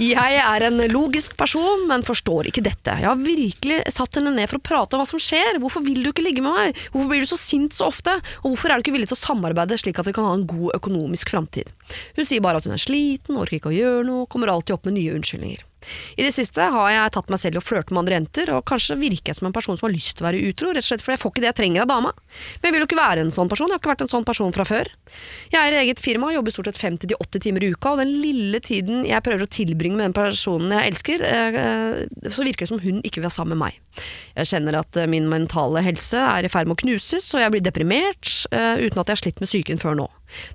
Jeg er en logisk person, men forstår ikke dette. Jeg har virkelig satt henne ned for å prate om hva som skjer. Hvorfor vil du ikke ligge med meg? Hvorfor blir du så sint så ofte? Og hvorfor er du ikke villig til å samarbeide slik at vi kan ha en god økonomisk framtid? Hun sier bare at hun er sliten, orker ikke å gjøre noe, kommer alltid opp med nye unnskyldninger. I det siste har jeg tatt meg selv i å flørte med andre jenter, og kanskje virker jeg som en person som har lyst til å være utro, rett og slett fordi jeg får ikke det jeg trenger av dama. Men jeg vil jo ikke være en sånn person, jeg har ikke vært en sånn person fra før. Jeg er i eget firma, og jobber stort sett 50-80 timer i uka, og den lille tiden jeg prøver å tilbringe med den personen jeg elsker, eh, så virker det som hun ikke vil være sammen med meg. Jeg kjenner at eh, min mentale helse er i ferd med å knuses, og jeg blir deprimert, eh, uten at jeg har slitt med psyken før nå.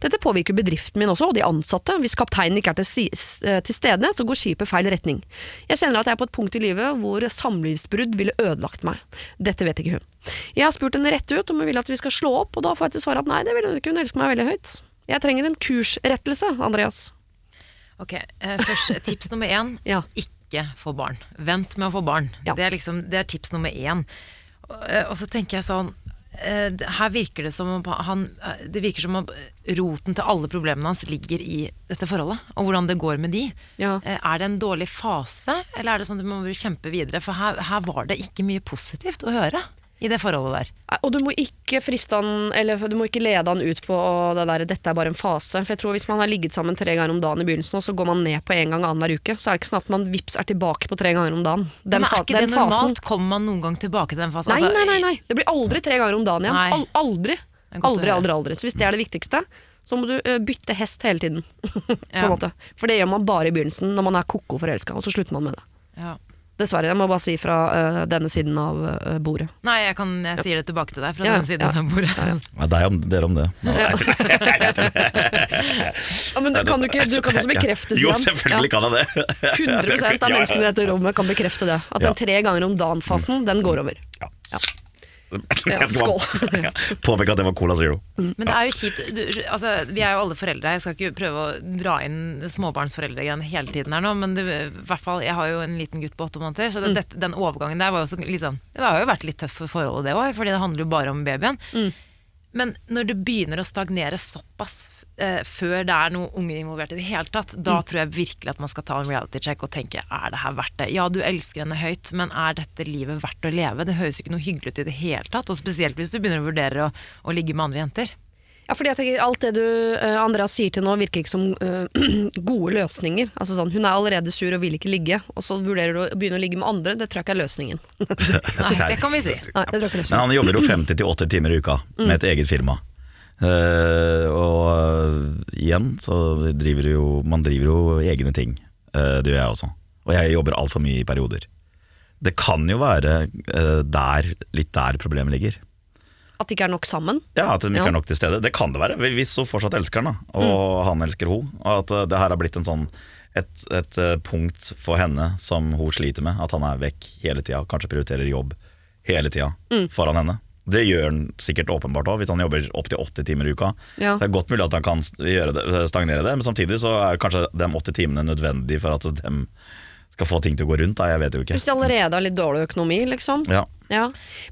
Dette påvirker bedriften min også, og de ansatte. Hvis kapteinen ikke er til, eh, til stede, så går skipet feil retning. Jeg kjenner at jeg er på et punkt i livet hvor samlivsbrudd ville ødelagt meg. Dette vet ikke hun. Jeg har spurt henne rett ut om hun vil at vi skal slå opp, og da får jeg til svar at nei, det vil hun ikke, hun elsker meg veldig høyt. Jeg trenger en kursrettelse, Andreas. Ok, eh, først Tips nummer én. <laughs> Ja. Ikke få barn. Vent med å få barn. Ja. Det, er liksom, det er tips nummer én. Og, eh, og så tenker jeg sånn eh, Her virker det som om han eh, Det virker som om roten til alle problemene hans ligger i dette forholdet. Og hvordan det går med de. Ja. Eh, Er det en dårlig fase, eller er det sånn at du må kjempe videre? For her, her var det ikke mye positivt å høre i det forholdet der. Og du må ikke friste han, eller du må ikke lede han ut på det der 'dette er bare en fase'. For jeg tror Hvis man har ligget sammen tre ganger om dagen i begynnelsen, og så går man ned på én gang annenhver uke, så er det ikke sånn at man vips er tilbake på tre ganger om dagen. Den, Men er ikke den det fasen normalt? Kommer man noen gang tilbake til den fasen? Nei, Altså, nei, nei, nei. Det blir aldri tre ganger om dagen igjen. Al aldri. Aldri, aldri, aldri. Så hvis det er det viktigste, så må du bytte hest hele tiden. <laughs> på Ja. en måte. For det gjør man bare i begynnelsen, når man er ko-ko forelska, og så slutter man med det. Ja. Dessverre. Jeg må bare si fra uh, denne siden av uh, bordet. Nei, jeg, kan, jeg sier det tilbake til deg fra Ja, den siden ja. av bordet. Nei, deg om, dere om det. Ja. <laughs> Ja, men du kan du ikke Du kan også bekrefte det. Jo, selvfølgelig kan jeg det. Ja, 100 av Ja, ja. menneskene i dette rommet kan bekrefte det. At den tre ganger om dagen-fasen, den går over. Ja. Ja. <laughs> Ja, skål. Påpeke at det var Cola Zero. Men det er jo kjipt. Du, altså, vi er jo alle foreldre. Jeg skal ikke prøve å dra inn småbarnsforeldre igjen hele tiden her nå, men det, i hvert fall, jeg har jo en liten gutt på åtte måneder, så det, Mm. dette- den overgangen der var jo også litt sånn Det har jo vært litt tøff for forholdet, det òg, fordi det handler jo bare om babyen. Mm. Men når det begynner å stagnere såpass eh, før det er noen unger involvert i det hele tatt, da Mm. tror jeg virkelig at man skal ta en reality check og tenke er det her verdt det? Ja, du elsker henne høyt, men er dette livet verdt å leve? Det høres jo ikke noe hyggelig ut i det hele tatt, og spesielt hvis du begynner å vurdere å, å ligge med andre jenter. Ja, fordi jeg tenker Alt det du uh, Andreas sier til nå, virker ikke som uh, <clears throat> gode løsninger. Altså sånn, Hun er allerede sur og vil ikke ligge, og så vurderer du å begynne å ligge med andre. Det tror jeg ikke er løsningen. <laughs> Nei, det kan vi si. Nei, det tror jeg ikke Men han jobber jo 50-80 timer i uka med et eget firma. Uh, og eh, igjen så driver jo man driver jo egne ting. Eh, det gjør jeg også. Og jeg jobber altfor mye i perioder. Det kan jo være eh, der, litt der problemet ligger. At de ikke er nok sammen. Ja, At de ikke Ja. er nok til stede. Det kan det være, hvis hun fortsatt elsker han, da, og han elsker hun Og at eh, det her har blitt en sånn et, et eh, punkt for henne som hun sliter med. At han er vekk hele tida, kanskje prioriterer jobb hele tida foran henne. Det gjør han sikkert åpenbart òg, hvis han jobber opptil 80 timer i uka. Ja. Så det er godt mulig at han kan det, stagnere det, men samtidig så er kanskje de 80 timene nødvendig for at de skal få ting til å gå rundt. Da. Jeg vet jo ikke. Hvis de allerede har litt dårlig økonomi, liksom. Ja. Ja.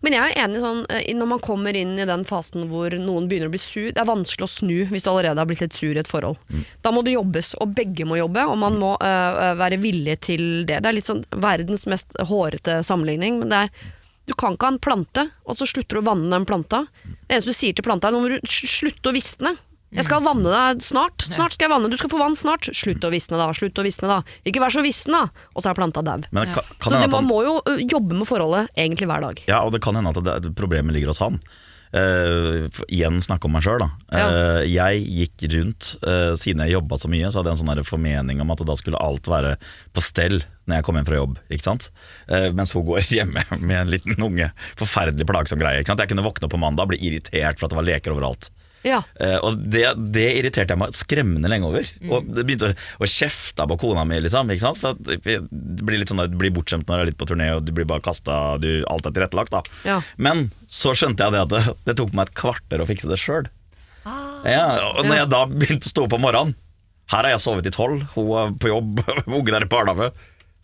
Men jeg er enig sånn eh, når man kommer inn i den fasen hvor noen begynner å bli sur Det er vanskelig å snu hvis du allerede har blitt litt sur i et forhold. Da må det jobbes, og begge må jobbe, og man må øh, være villig til det. Det er litt sånn verdens mest hårete sammenligning, men det er du kan ikke ha en plante, og så slutter du å vanne den planta. Det eneste du sier til planta, er nå må du sl- slutte å visne. Jeg skal vanne deg snart. Snart skal jeg vanne. Du skal få vann snart. Slutt å visne, da. Slutt å visne, da. Ikke vær så visne, da. Og så er planta dau. Ja. Så det, han- man må jo jobbe med forholdet egentlig hver dag. Ja, og det kan hende at det, problemet ligger hos han. Uh, igjen snakke om meg sjøl, da. Eh, jeg gikk rundt, uh, siden jeg jobba så mye, så hadde jeg en sånn der formening om at da skulle alt være på stell når jeg kom hjem fra jobb. Ikke sant? Eh, mens hun går <laughs> hjemme med en liten unge. Forferdelig plagsom greie. Ikke sant? Jeg kunne våkne opp på mandag og bli irritert for at det var leker overalt. Ja. Eh, og det, det irriterte jeg meg skremmende lenge over. Og det begynte å, å kjefte på kona mi, liksom. Ikke sant? For at det blir litt sånn at du blir bortskjemt når du er litt på turné, og du blir bare kasta Alt er tilrettelagt, da. Ja. Men så skjønte jeg det at det, det tok meg et kvarter å fikse det sjøl. Ja, og når Ja. jeg da begynte å stå opp om morgenen Her har jeg sovet i tolv, hun er på jobb, <laughs> ungen er i barnehage.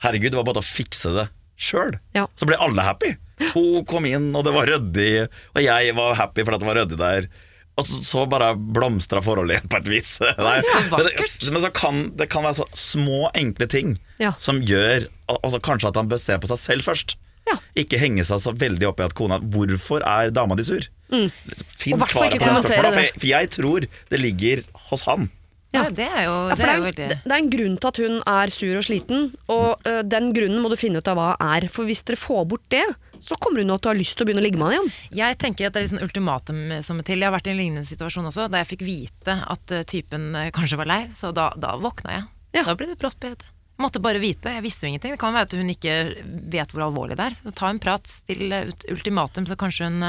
Herregud, det var bare å fikse det sjøl. Ja. Så ble alle happy. Hun kom inn, og det var ryddig, og jeg var happy for at det var ryddig der. Og så, så bare blomstra forholdet igjen på et vis. <laughs> Nei, så men det, men så kan, det kan være så små, enkle ting Ja. som gjør altså Kanskje at han bør se på seg selv først. Ja. Ikke henge seg så veldig opp i at kona Hvorfor er dama di sur? Finn Og hvert fall svaret på det spørsmålet, for jeg tror det ligger hos han. Ja, det er jo, det er jo det, veldig det er en grunn til at hun er sur og sliten, og uh, den grunnen må du finne ut av hva er. For hvis dere får bort det, så kommer hun til å ha lyst til å begynne å ligge med han igjen. Jeg tenker at det er sånn ultimatum som er til. Jeg har vært i en lignende situasjon også, da jeg fikk vite at eh, typen eh, kanskje var lei, så da, da våkna jeg. Ja. Da ble det brått bedre. Måtte bare vite, jeg visste jo ingenting. Det kan være at hun ikke vet hvor alvorlig det er. Så ta en prat, still ultimatum, så kanskje hun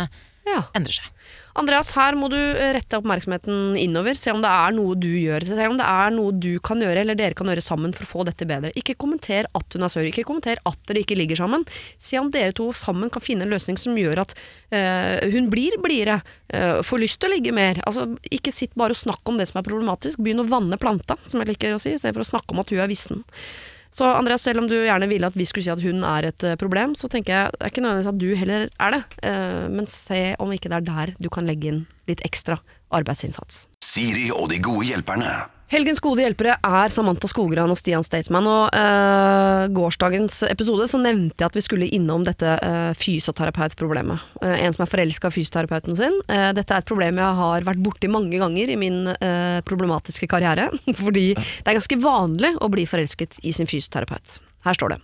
Ja. endrer seg. Andreas, her må du rette oppmerksomheten innover. Se om det er noe du gjør. Se om det er noe du kan gjøre, eller dere kan gjøre sammen for å få dette bedre. Ikke kommenter at hun er sør. Ikke kommenter at dere ikke ligger sammen. Se om dere to sammen kan finne en løsning som gjør at øh, hun blir blidere, Øh, får lyst til å ligge mer. Altså, ikke sitt bare og snakk om det som er problematisk. Begynn å vanne planta, som jeg liker å si, istedenfor å snakke om at hun er vissen. Så Andreas, selv om du gjerne ville at vi skulle si at hun er et eh, problem, så tenker jeg det er ikke nødvendigvis at du heller er det. Eh, men se om ikke det er der du kan legge inn litt ekstra arbeidsinnsats. Siri og de gode hjelperne. Helgens gode hjelpere er Samantha Skogran og Stian Staysman. Og uh, gårsdagens episode så nevnte jeg at vi skulle innom dette uh, fysioterapeutproblemet. Uh, en som er forelska i fysioterapeuten sin. Uh, dette er et problem jeg har vært borti mange ganger i min problematiske karriere. <laughs> Fordi det er ganske vanlig å bli forelsket i sin fysioterapeut. Her står det.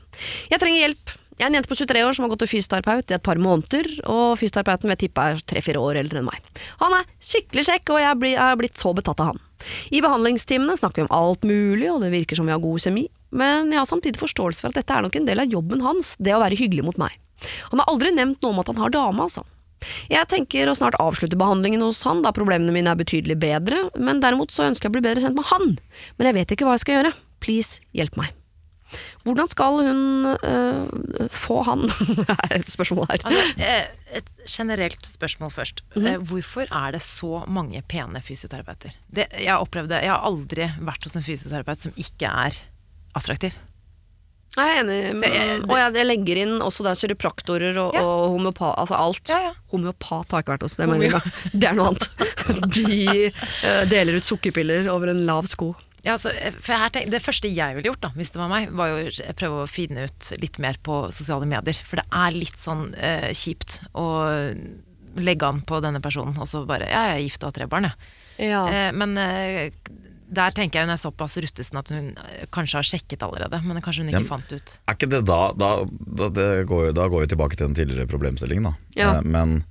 Jeg trenger hjelp. Jeg er en jente på 23 år som har gått til fysioterapeut i et par måneder, og fysioterapeuten vil jeg tippe er tre-fire år eldre enn meg. Han er skikkelig kjekk, og jeg har blitt så betatt av han. I behandlingstimene snakker vi om alt mulig, og det virker som vi har god kjemi, men jeg har samtidig forståelse for at dette er nok en del av jobben hans, det å være hyggelig mot meg. Han har aldri nevnt noe om at han har dame, altså. Jeg tenker å snart avslutte behandlingen hos han, da problemene mine er betydelig bedre, men derimot så ønsker jeg å bli bedre kjent med han. Men jeg vet ikke hva jeg skal gjøre. Please, hjelp meg. Hvordan skal hun øh, få han? <laughs> er et spørsmål her. Altså, eh, et generelt spørsmål først. Mm -hmm. Hvorfor er det så mange pene fysioterapeuter? Det, jeg, har jeg har aldri vært hos en fysioterapeut som ikke er attraktiv. Jeg er enig, men, jeg- og jeg, jeg legger inn også der kiropraktorer og, Ja. og homeopat, altså alt. Ja, ja. Homeopat har ikke vært hos, det mener jeg. Det er noe annet. <laughs> <laughs> De uh, deler ut sukkerpiller over en lav sko. Ja, altså, eh, har det første jeg ville gjort, da, hvis det var meg, var jo å prøve å finne ut litt mer på sosiale medier. For det er litt sånn eh, kjipt å legge an på denne personen, og så bare Ja, jeg er gift og har tre barn, jeg. Ja. Eh, men eh, der tenker jeg hun er såpass ruttesen at hun eh, kanskje har sjekket allerede, men kanskje hun ikke Ja. fant ut. Er ikke det da Da, da, det går, jo, da går vi tilbake til den tidligere problemstillingen, da. Ja. Eh, men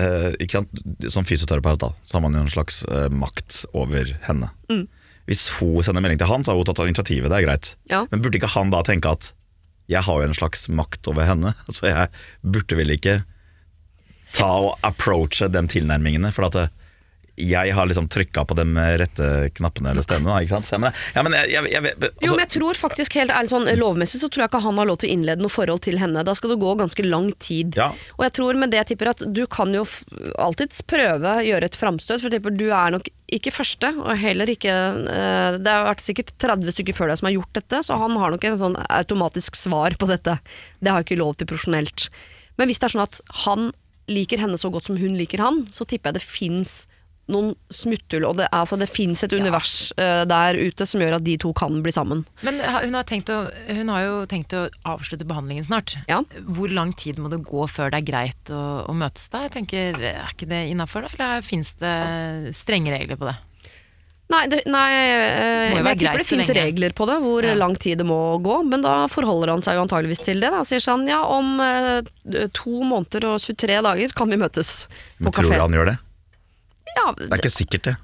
eh, som fysioterapeut da så har man jo en slags eh, makt over henne. Mm. Hvis hun sender melding til han, så har hun tatt initiativet, det er greit. Ja. Men burde ikke han da tenke at jeg har jo en slags makt over henne, <laughs> så jeg burde vel ikke ta og approache de tilnærmingene, for at eh, jeg har liksom trykka på de rette knappene eller stemmene. Ikke sant? Men, ja, men jeg, jeg, jeg, altså, Jo, men jeg tror faktisk helt ærlig sånn Lovmessig så tror jeg ikke han har lov til å innlede noe forhold til henne. Da skal det gå ganske lang tid. Ja. Og jeg tror med det jeg tipper at du kan jo alltids prøve å gjøre et framstøt, for jeg tipper du er nok ikke første, og heller ikke eh, Det har vært sikkert 30 stykker før deg som har gjort dette, så han har nok en sånn automatisk svar på dette. Det har jeg ikke lov til profesjonelt. Men hvis det er sånn at han liker henne så godt som hun liker han, så tipper jeg det fins noen smutthull, og det, altså det fins et univers eh, der ute som gjør at de to kan bli sammen. Men hun har, tenkt å, hun har jo tenkt å avslutte behandlingen snart. Ja. Hvor lang tid må det gå før det er greit å, å møtes da? Jeg tenker, Er ikke det innafor, eller fins det strenge regler på det? Nei, det, nei være jeg tipper det lenge. regler på det, hvor Ja. lang tid det må gå. Men da forholder han seg jo antageligvis til det. Da. Sier sånn ja, om øh, to måneder og 23 dager kan vi møtes på Men tror du han gjør det? Ja, Det er ikke sikkert, det.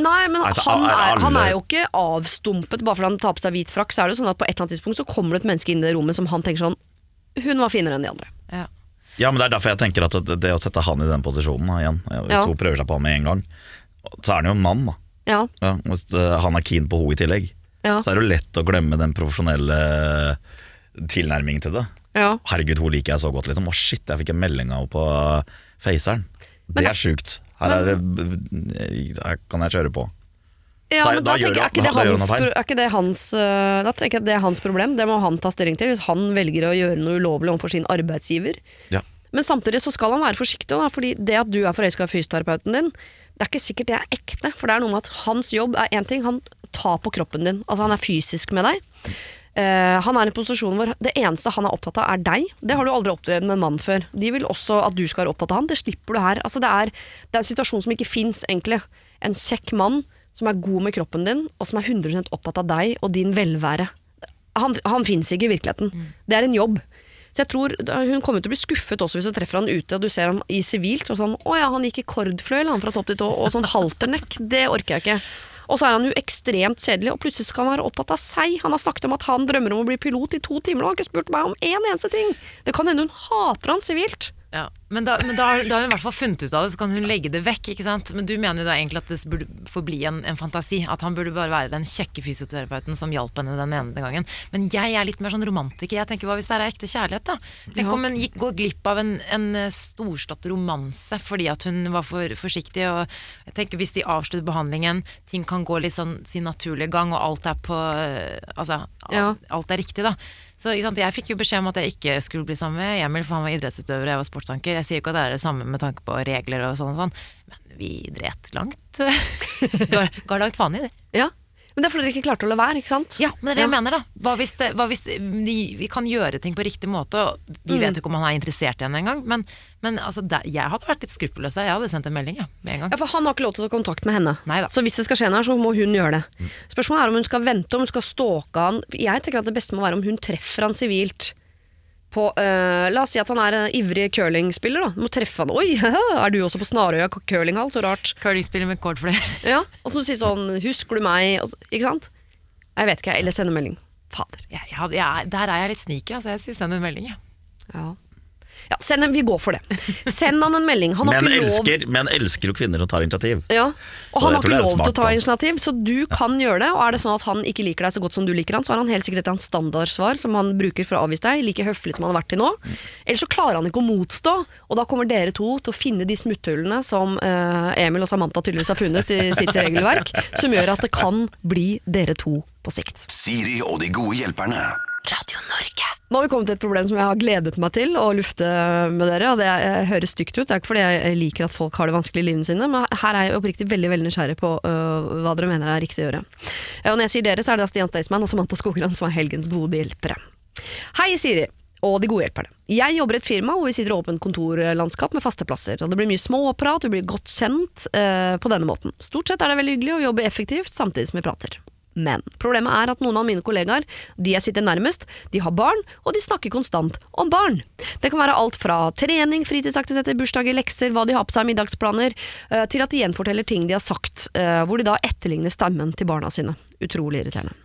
nei, men han er han er jo ikke avstumpet bare fordi han tar på seg hvit frakk. Så er det jo sånn at på et eller annet tidspunkt så kommer det et menneske inn i det rommet som han tenker sånn Hun var finere enn de andre. Ja. Ja, men Det er derfor jeg tenker at det, å sette han i den posisjonen igjen Hvis Ja. hun prøver seg på han med en gang, så er han jo en mann. da Ja, ja, Hvis eh, han er keen på henne i tillegg, ja, så er det jo lett å glemme den profesjonelle tilnærmingen til det. ja. Herregud, hun liker jeg så godt. liksom Å shit, jeg fikk en melding av henne på Faceren. Det er sjukt. Her, er, det- her kan jeg kjøre på. Ja, men da da, tenker er ikke det hans, er ikke det hans Da tenker jeg at det er hans problem, det må han ta stilling til. Hvis han velger å gjøre noe ulovlig overfor sin arbeidsgiver. Ja. Men samtidig så skal han være forsiktig, da, fordi det at du er forelska i fysioterapeuten din, det er ikke sikkert det er ekte. For det er noe med at hans jobb er én ting, han tar på kroppen din. Altså han er fysisk med deg. Eh, han er i en posisjon hvor det eneste han er opptatt av, er deg. Det har du aldri opplevd med en mann før. De vil også at du skal være opptatt av han. Det slipper du her. Altså, det, er, det er en situasjon som ikke fins, egentlig. En kjekk mann som er god med kroppen din, og som er 100 opptatt av deg og din velvære. Han, han fins ikke i virkeligheten. Det er en jobb. Så jeg tror Hun kommer til å bli skuffet også hvis du treffer han ute og du ser ham i sivilt. Og sånn, 'Å ja, han gikk i kordfløyel han fra topp til tå', og sånn halternekk. Det orker jeg ikke. Og så er han jo ekstremt kjedelig, og plutselig skal han være opptatt av seg. Han har snakket om at han drømmer om å bli pilot i to timer, og har ikke spurt meg om én eneste ting. Det kan hende hun hater han sivilt. Ja, men da, men da, har- da har hun i hvert fall funnet ut av det, så kan hun legge det vekk. ikke sant? Men du mener jo da egentlig at det burde forbli en, en fantasi. At han burde bare være den kjekke fysioterapeuten som hjalp henne den ene gangen. Men jeg er litt mer sånn romantiker. Jeg tenker Hva hvis det er ekte kjærlighet, da? Tenk om hun gikk, går glipp av en, en eh, storslått romanse fordi at hun var for forsiktig. Og jeg tenker Hvis de avslutter behandlingen, ting kan gå litt sånn sin naturlige gang, og alt er på eh, Altså, Ja. alt er riktig, da. Så Jeg fikk jo beskjed om at jeg ikke skulle bli sammen med Emil, for han var idrettsutøver og jeg var sportsanker. Jeg sier ikke at det er det samme med tanke på regler og sånn og sånn, men vi dret langt. <laughs> ga, ga langt faen i det. Ja. Men det er fordi dere ikke klarte å la være, ikke sant? Ja, men det er det jeg mener, da. Hva hvis, det, hva hvis det, de, vi kan gjøre ting på riktig måte, og vi vet jo ikke om han er interessert i henne engang, men, men altså, det, jeg hadde vært litt skruppelløs. Jeg hadde sendt en melding, ja, med en gang. Ja, for Han har ikke lov til å ta kontakt med henne. Neida. Så hvis det skal skje noe her, så må hun gjøre det. Spørsmålet er om hun skal vente, om hun skal stalke han. Jeg tenker at det beste må være om hun treffer han sivilt. På, uh, la oss si at han er en ivrig curlingspiller. da. Du må treffe han. Oi, <laughs> er du også på Snarøya curlinghall? Så rart. Curlingspiller med kordfløyel. <laughs> Ja, Og så si sånn Husker du meg? Ikke sant? Jeg vet ikke. Eller sende melding. Fader. Jeg, jeg, jeg, der er jeg litt sneaky, altså. Jeg sier send en melding, jeg. Ja. Ja, send en, vi går for det. Send han en melding. Han har Men ikke lov elsker, men elsker jo kvinner som tar initiativ. Ja, og Så han har ikke lov til å ta initiativ, så du kan gjøre det. Og er det sånn at han ikke liker deg så godt som du liker han, så har han helt sikkert et standardsvar som han bruker for å avvise deg, like høflig som han har vært til nå. Eller så klarer han ikke å motstå, og da kommer dere to til å finne de smutthullene som uh, Emil og Samantha tydeligvis har funnet i sitt regelverk, som gjør at det kan bli dere to på sikt. Siri og de gode hjelperne. Radio Norge. Nå har vi kommet til et problem som jeg har gledet meg til å lufte med dere. og Det høres stygt ut, det er ikke fordi jeg liker at folk har det vanskelig i livene sine, men her er jeg oppriktig veldig veldig nysgjerrig på uh, hva dere mener er riktig å gjøre. Og når jeg sier dere, så er det Stian Staysman og Samantha Skogran som er helgens gode hjelpere. Hei, Siri. Og de gode hjelperne. Jeg jobber i et firma hvor vi sitter i åpent kontorlandskap med faste plasser. Og det blir mye småprat, vi blir godt kjent eh, på denne måten. Stort sett er det veldig hyggelig å jobbe effektivt samtidig som vi prater. Men problemet er at noen av mine kollegaer, de jeg sitter nærmest, de har barn, og de snakker konstant om barn. Det kan være alt fra trening, fritidsaktiviteter, bursdager, lekser, hva de har på seg, middagsplaner, eh, til at de gjenforteller ting de har sagt, eh, hvor de da etterligner stemmen til barna sine. Utrolig irriterende.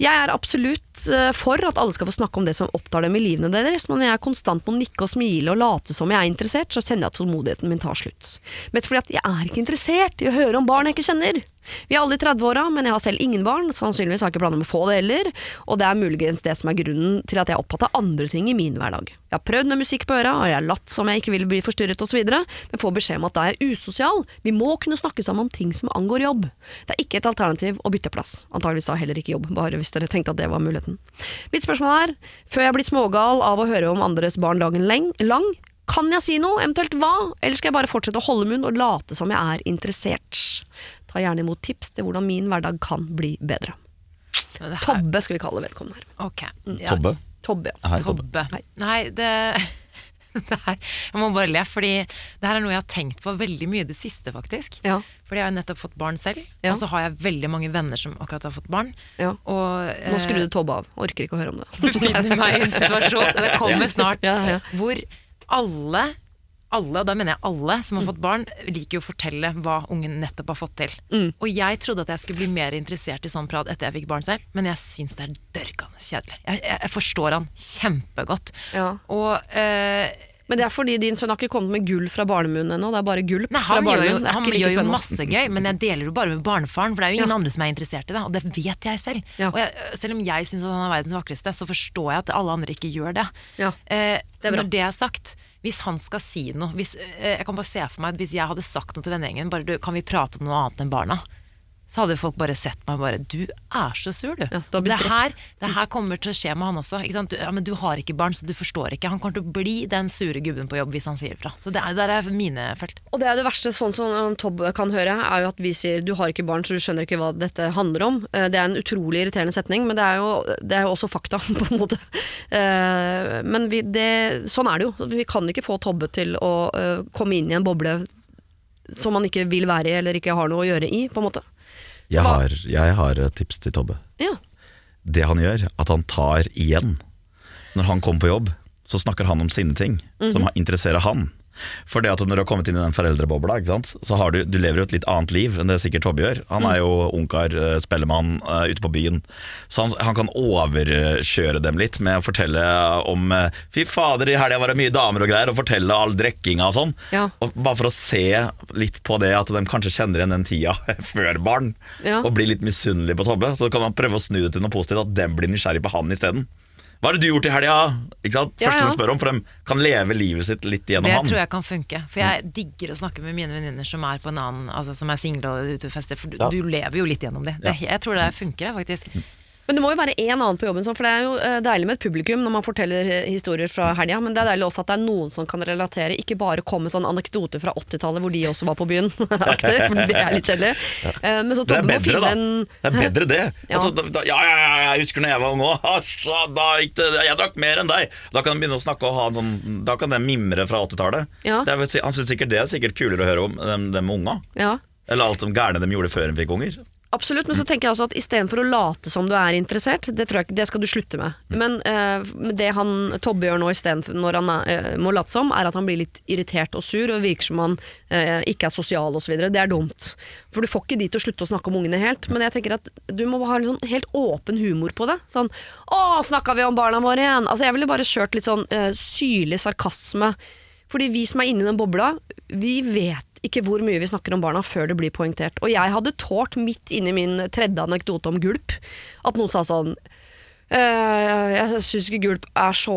Jeg er absolutt eh, for at alle skal få snakke om det som opptar dem i livene deres, men når jeg er konstant må nikke og smile og late som jeg er interessert, så kjenner jeg at tålmodigheten min tar slutt. Mest fordi at jeg er ikke interessert i å høre om barn jeg ikke kjenner. Vi er alle i 30-åra, men jeg har selv ingen barn, sannsynligvis har jeg ikke planer om å få det heller, og det er muligens det som er grunnen til at jeg er opptatt av andre ting i min hverdag. Jeg har prøvd med musikk på øra, og jeg har latt som jeg ikke vil bli forstyrret osv., men får beskjed om at da er jeg usosial. Vi må kunne snakke sammen om ting som angår jobb. Det er ikke et alternativ å bytte plass. Antageligvis da heller ikke jobb, bare hvis dere tenkte at det var muligheten. Mitt spørsmål er, før jeg blir smågal av å høre om andres barn dagen leng- lang, kan jeg si noe, eventuelt hva, eller skal jeg bare fortsette å holde munn og late som jeg er interessert? Ta gjerne imot tips til hvordan min hverdag kan bli bedre. Her- Tobbe skal vi kalle vedkommende her. Okay. Ja, Tobbe? Tobbe, ja. Hei, Tobbe. Tobbe. Hei. Nei, det <laughs> her, Jeg må bare le, fordi det her er noe jeg har tenkt på veldig mye i det siste, faktisk. Ja. Fordi jeg har nettopp fått barn selv, Ja. og så har jeg veldig mange venner som akkurat har fått barn. Ja. Og, Nå skrur du Tobbe av. Orker ikke å høre om det. befinner meg i en <laughs> situasjon Det kommer snart. Hvor alle, alle, og da mener jeg alle som Mm. har fått barn, liker jo å fortelle hva ungen nettopp har fått til. Mm. Og jeg trodde at jeg skulle bli mer interessert i sånn prat etter jeg fikk barn selv, men jeg syns det er dørgende kjedelig. Jeg, jeg, jeg forstår han kjempegodt. Ja. Og øh, Men det er fordi din sønn har ikke kommet med gull fra barnemunnen ennå. Det er bare gulp Nei, fra han gjør jo, han gjør jo masse gøy, men jeg deler jo bare med barnefaren, for det er jo ingen Ja. andre som er interessert i det, og det vet jeg selv. Ja. Og jeg, selv om jeg syns han er verdens vakreste, så forstår jeg at alle andre ikke gjør det. Ja. Eh, Det bra. når det er sagt, hvis han skal si noe hvis, eh, Jeg kan bare se for meg at hvis jeg hadde sagt noe til vennegjengen, bare kan vi prate om noe annet enn barna? Så hadde folk bare sett meg og bare Du er så sur, du. Ja, du det, her, det her kommer til å skje med han også. Du, ja, men du har ikke barn, så du forstår ikke. Han kommer til å bli den sure gubben på jobb hvis han sier ifra. Så det er, er mine felt. Og det er det verste, sånn som Tobb Tobbe kan høre, er jo at vi sier du har ikke barn, så du skjønner ikke hva dette handler om. Eh, Det er en utrolig irriterende setning, men det er jo, det er jo også fakta, <laughs> på en måte. Eh, Men vi, det, sånn er det jo. Vi kan ikke få Tobbe til å eh, komme inn i en boble som han ikke vil være i, eller ikke har noe å gjøre i, på en måte. Jeg har, jeg har et tips til Tobbe. Ja. Det han gjør, at han tar igjen. Når han kommer på jobb, så snakker han om sine ting som interesserer han. For det at når du har kommet inn i den foreldrebobla, ikke sant? så har du, du lever jo et litt annet liv enn det sikkert Tobbe gjør. Han er jo ungkar, eh, spellemann eh, ute på byen. Så han, han kan overkjøre dem litt med å fortelle om eh, Fy fader, i helga var det mye damer og greier, og fortelle all drikkinga og sånn. Ja. Og bare for å se litt på det at de kanskje kjenner igjen den tida <laughs> før barn, Ja. og blir litt misunnelig på Tobbe. Så kan man prøve å snu det til noe positivt, at dem blir nysgjerrig på han isteden. Hva har det du gjort i helga? Ikke sant? Ja, Første ja. de spør om, for de kan leve livet sitt litt gjennom Det han. tror jeg kan funke. For jeg digger å snakke med mine venninner som er på en annen Altså som er single og ute og fester, for du, Ja. du lever jo litt gjennom det. det jeg tror det funker, jeg, faktisk. Men det må jo være en annen på jobben, for det er jo eh, deilig med et publikum når man forteller eh, historier fra helga, men det er deilig også at det er noen som kan relatere, ikke bare komme sånn anekdoter fra 80-tallet hvor de også var på byen, <laughs> aktig, for det er litt kjedelig. Eh, Men så Tobbe må bedre, finne da. en Det er bedre det. <laughs> Ja. Altså, da, ja, ja, ja, jeg husker når jeg var ung òg. Jeg drakk mer enn deg. Da kan de begynne å snakke og ha en sånn Da kan de mimre fra 80-tallet. Ja. Han syns sikkert det er sikkert kulere å høre om dem, dem unga. Ja. Eller alt det gærne de gjorde før de fikk unger. Absolutt, men så tenker jeg også at istedenfor å late som du er interessert, det, tror jeg, det skal du slutte med. Men uh, det han Tobbe gjør nå istedenfor når han uh, må late som, er at han blir litt irritert og sur og virker som han uh, ikke er sosial osv. Det er dumt. For du får ikke de til å slutte å snakke om ungene helt. Men jeg tenker at du må ha en sånn helt åpen humor på det. Sånn 'Å, snakka vi om barna våre igjen?' Altså Jeg ville bare kjørt litt sånn syrlig sarkasme. Fordi vi som er inni den bobla, vi vet ikke hvor mye vi snakker om barna før det blir poengtert. Og jeg hadde tålt midt inni min tredje anekdote om gulp, at noen sa sånn Uh, jeg syns ikke gulp er så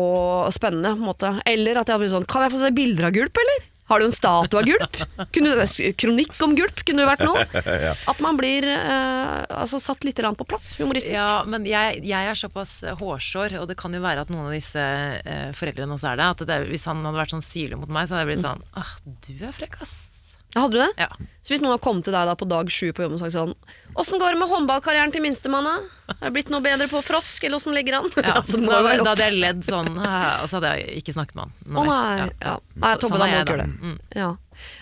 spennende, på en måte. Eller at jeg hadde blitt sånn Kan jeg få se bilder av gulp, eller? Har du en statue av gulp? Kunne, kronikk om gulp kunne jo vært noe. <laughs> At man blir eh, altså, satt litt på plass, humoristisk. Ja, men jeg, jeg er såpass hårsår, og det kan jo være at noen av disse eh, foreldrene også er det. At det, hvis han hadde vært sånn syrlig mot meg, så hadde jeg blitt sånn ah, du er frekk, ass. Hadde du det? Ja. Så hvis noen har kommet til deg da på dag sju på jobben og sagt sånn Åssen går det med håndballkarrieren til minstemann, da? Har det blitt noe bedre på Frosk, eller åssen ligger han? <laughs> Ja, Altså, da, da hadde jeg ledd sånn, og så hadde jeg ikke snakket med han. Å oh, nei. Ja. Nei, Så- Tobbe, sånn da må du gjøre det. Mm. Ja.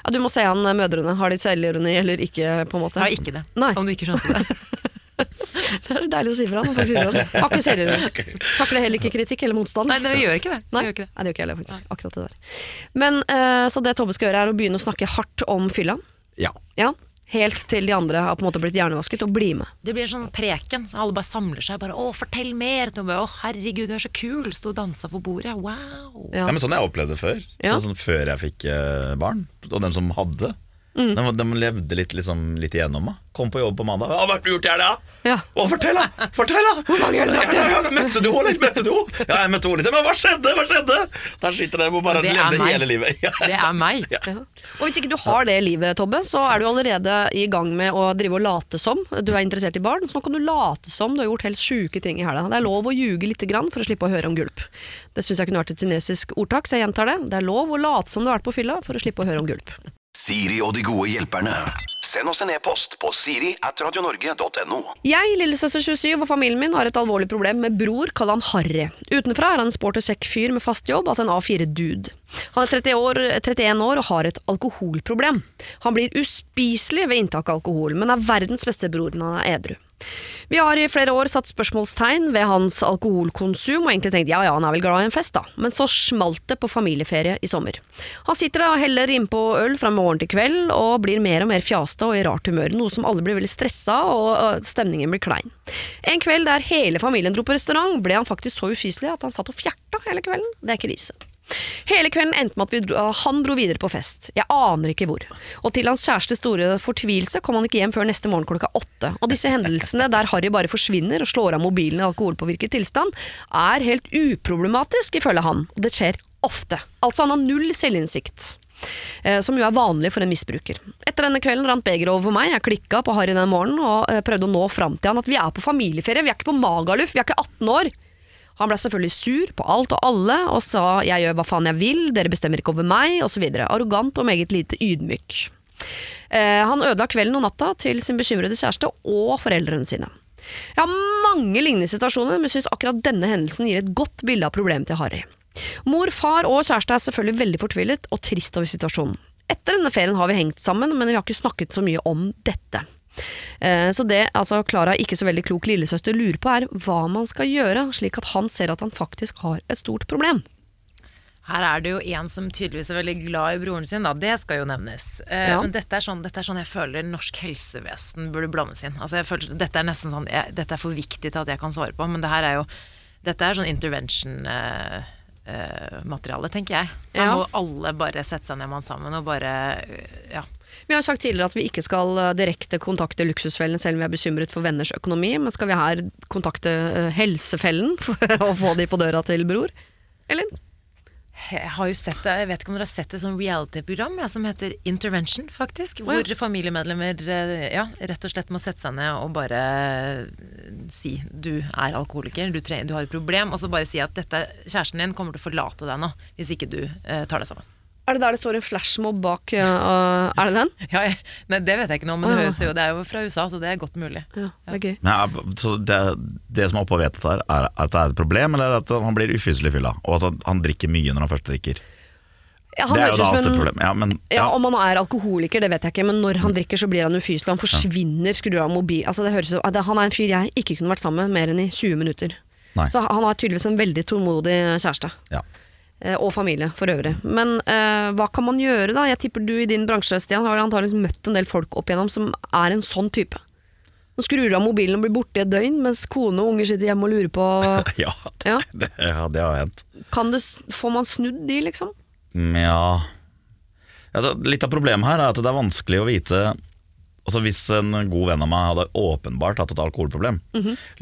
ja, du må se an eh, mødrene. Har de selvironi eller ikke, på en måte. Har ikke det, Nei. om du ikke skjønte det. <laughs> <laughs> Det er deilig å si fra. når folk sier det. Har ikke selvironi. Takler heller ikke kritikk eller motstand. Nei, det gjør ikke det. Nei, Det gjør ikke det. Nei, det gjør ikke heller, faktisk. Akkurat det der. Men uh, Så det Tobbe skal gjøre, er å begynne å snakke hardt om fylla. Ja. Ja. Helt til de andre har på en måte blitt hjernevasket, og bli med. Det blir en sånn preken. så Alle bare samler seg. Bare 'Å, fortell mer!' Tobbe. 'Å, herregud, du er så kul!' Sto og dansa på bordet. Wow! Ja. Ja, men Sånn jeg opplevde det før. Ja. Sånn, sånn Før jeg fikk eh, barn. Og dem som hadde. Mm. De, de levde litt, liksom, litt igjennom meg. Kom på jobb på mandag. 'Hva har du gjort i helga?' Ja. Å, fortell, da! Fortell, da! Hvor mange ja, ja, ja, Møtte du henne litt? Møtte du henne? Ja, jeg møtte henne litt. Men hva skjedde? Hva skjedde? Der sitter de og bare Det levde meg. hele livet. Ja. Det er meg. Ja. Og hvis ikke du har det livet, Tobbe, så er du allerede i gang med å drive og late som du er interessert i barn. Så nå kan du late som du har gjort helt sjuke ting i helga. Det er lov å ljuge lite grann for å slippe å høre om gulp. Det syns jeg kunne vært et kinesisk ordtak, så jeg gjentar det. Det er lov å late som du har vært på fylla for å slippe å høre om gulp. Siri og de gode hjelperne. Send oss en e-post på siri at radionorge.no. Jeg, lillesøster 27 og familien min har et alvorlig problem med bror, kall han Harry. Utenfra er han en sport og sekk-fyr med fast jobb, altså en A4-dude. Han er 30 år, 31 år og har et alkoholproblem. Han blir uspiselig ved inntak av alkohol, men er verdens beste bror når han er edru. Vi har i flere år satt spørsmålstegn ved hans alkoholkonsum, og egentlig tenkt ja ja, han er vel glad i en fest, da. Men så smalt det på familieferie i sommer. Han sitter og heller innpå øl fra morgen til kveld, og blir mer og mer fjaste og i rart humør, noe som alle blir veldig stressa, og stemningen blir klein. En kveld der hele familien dro på restaurant, ble han faktisk så ufyselig at han satt og fjerta hele kvelden. Det er krise. Hele kvelden endte med at dro, han dro videre på fest. Jeg aner ikke hvor. Og til hans kjæreste store fortvilelse kom han ikke hjem før neste morgen klokka åtte. Og disse hendelsene der Harry bare forsvinner og slår av mobilen i alkoholpåvirket tilstand, er helt uproblematisk, ifølge han. Og det skjer ofte. Altså han har null selvinnsikt. Eh, som jo er vanlig for en misbruker. Etter denne kvelden rant begeret over meg, jeg klikka på Harry den morgenen og eh, prøvde å nå fram til han at vi er på familieferie, vi er ikke på Magaluf, vi er ikke 18 år. Han ble selvfølgelig sur på alt og alle og sa 'jeg gjør hva faen jeg vil, dere bestemmer ikke over meg', osv. Arrogant og meget lite ydmyk. Eh, han ødela kvelden og natta til sin bekymrede kjæreste og foreldrene sine. Jeg har mange lignende situasjoner, men syns akkurat denne hendelsen gir et godt bilde av problemet til Harry. Mor, far og kjæreste er selvfølgelig veldig fortvilet og trist over situasjonen. Etter denne ferien har vi hengt sammen, men vi har ikke snakket så mye om dette. Eh, Så det altså Klara, ikke så veldig klok lillesøster, lurer på er hva man skal gjøre, slik at han ser at han faktisk har et stort problem. Her er det jo en som tydeligvis er veldig glad i broren sin, da. Det skal jo nevnes. Eh, Ja. Men dette er, sånn, dette er sånn jeg føler norsk helsevesen burde blandes inn. Altså jeg føler, dette er nesten sånn jeg, Dette er for viktig til at jeg kan svare på, men det her er jo Dette er sånn intervention-materiale, tenker jeg. Her Ja. må alle bare sette seg ned med han sammen og bare eh, Ja. Vi har sagt tidligere at vi ikke skal eh, direkte kontakte Luksusfellen selv om vi er bekymret for venners økonomi, men skal vi her kontakte eh, Helsefellen <laughs> for å få de på døra til bror? Eller? Jeg har jo sett det, jeg vet ikke om dere har sett et sånn reality-program ja, som heter Intervention, faktisk. Hvor familiemedlemmer eh, ja, rett og slett må sette seg ned og bare si du er alkoholiker, du, du har et problem, og så bare si at dette, kjæresten din kommer til å forlate deg nå hvis ikke du eh, tar deg sammen. Er det der det står en flashmob bak? Uh, er det den? <laughs> Ja, jeg, nei, det vet jeg ikke nå, men det, Ah. høres jo, det er jo fra USA, så det er godt mulig. Ja, det er. Nei, så det, det som er oppe og vedtatt her, er at det er et problem, eller at han blir ufyselig fylla? Og at han, drikker mye når han først drikker? Ja, han det er jo da ofte et problem. Ja, men, Ja, ja. Om han er alkoholiker, det vet jeg ikke, men når han drikker så blir han ufyselig. Han forsvinner, skrur av mobil altså, det høres det, Han er en fyr jeg ikke kunne vært sammen med mer enn i 20 minutter. Nei. Så han har tydeligvis en veldig tålmodig kjæreste. Ja. Eh, Og familie for øvrig. Men eh, hva kan man gjøre da? Jeg tipper du i din bransje Stian, har antakeligvis møtt en del folk opp igjennom som er en sånn type. Nå skrur du av mobilen og blir borte i et døgn, mens kone og unger sitter hjemme og lurer på <laughs> ja, Ja. det, ja, det har hendt. kan det, Får man snudd de, liksom? Ja. ja Litt av problemet her er at det er vanskelig å vite Altså Hvis en god venn av meg hadde åpenbart hatt et alkoholproblem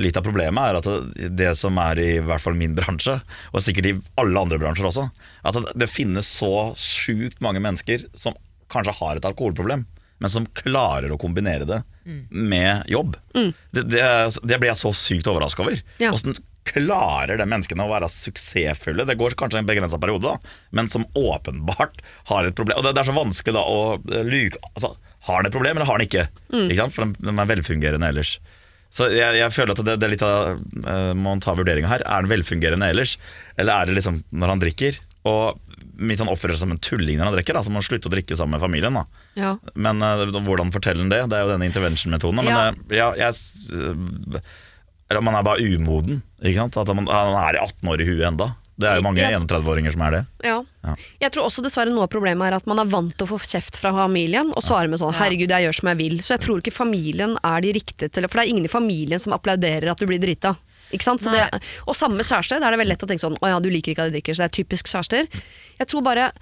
Litt av problemet er at det, som er i hvert fall min bransje, og sikkert i alle andre bransjer også, at det, finnes så sjukt mange mennesker som kanskje har et alkoholproblem, men som klarer å kombinere det med jobb. Det, det, det blir jeg så sykt overraska over. Ja. Hvordan klarer de menneskene å være suksessfulle? Det går kanskje en begrensa periode, da, men som åpenbart har et problem. Og det, det er så vanskelig da å luke altså, Har han et problem, eller har han ikke? ikke sant? For de, de er velfungerende ellers. Så jeg, jeg føler at det, det er litt av uh, Må man ta vurderinga her. Er han velfungerende ellers, eller er det liksom når han drikker? Og hvis han oppfører seg som en tulling når han drikker, da, så må han slutte å drikke sammen med familien. da Ja. men uh, hvordan forteller han det? Det er jo denne intervention-metoden. Men Ja. Uh, ja, jeg Eller man er bare umoden. Ikke sant? At man, han er 18 år i huet enda Det er jo mange Ja. 31-åringer som er det. Ja. Ja. Jeg tror også dessverre noe av problemet er at man er vant til å få kjeft fra familien, og svarer med sånn 'herregud, jeg gjør som jeg vil'. Så jeg tror ikke familien er de riktige til For det er ingen i familien som applauderer at du blir drita. Ikke sant? Så det, og samme kjæreste, da er det veldig lett å tenke sånn 'å ja, du liker ikke at de drikker', så det er typisk kjærester. Jeg tror bare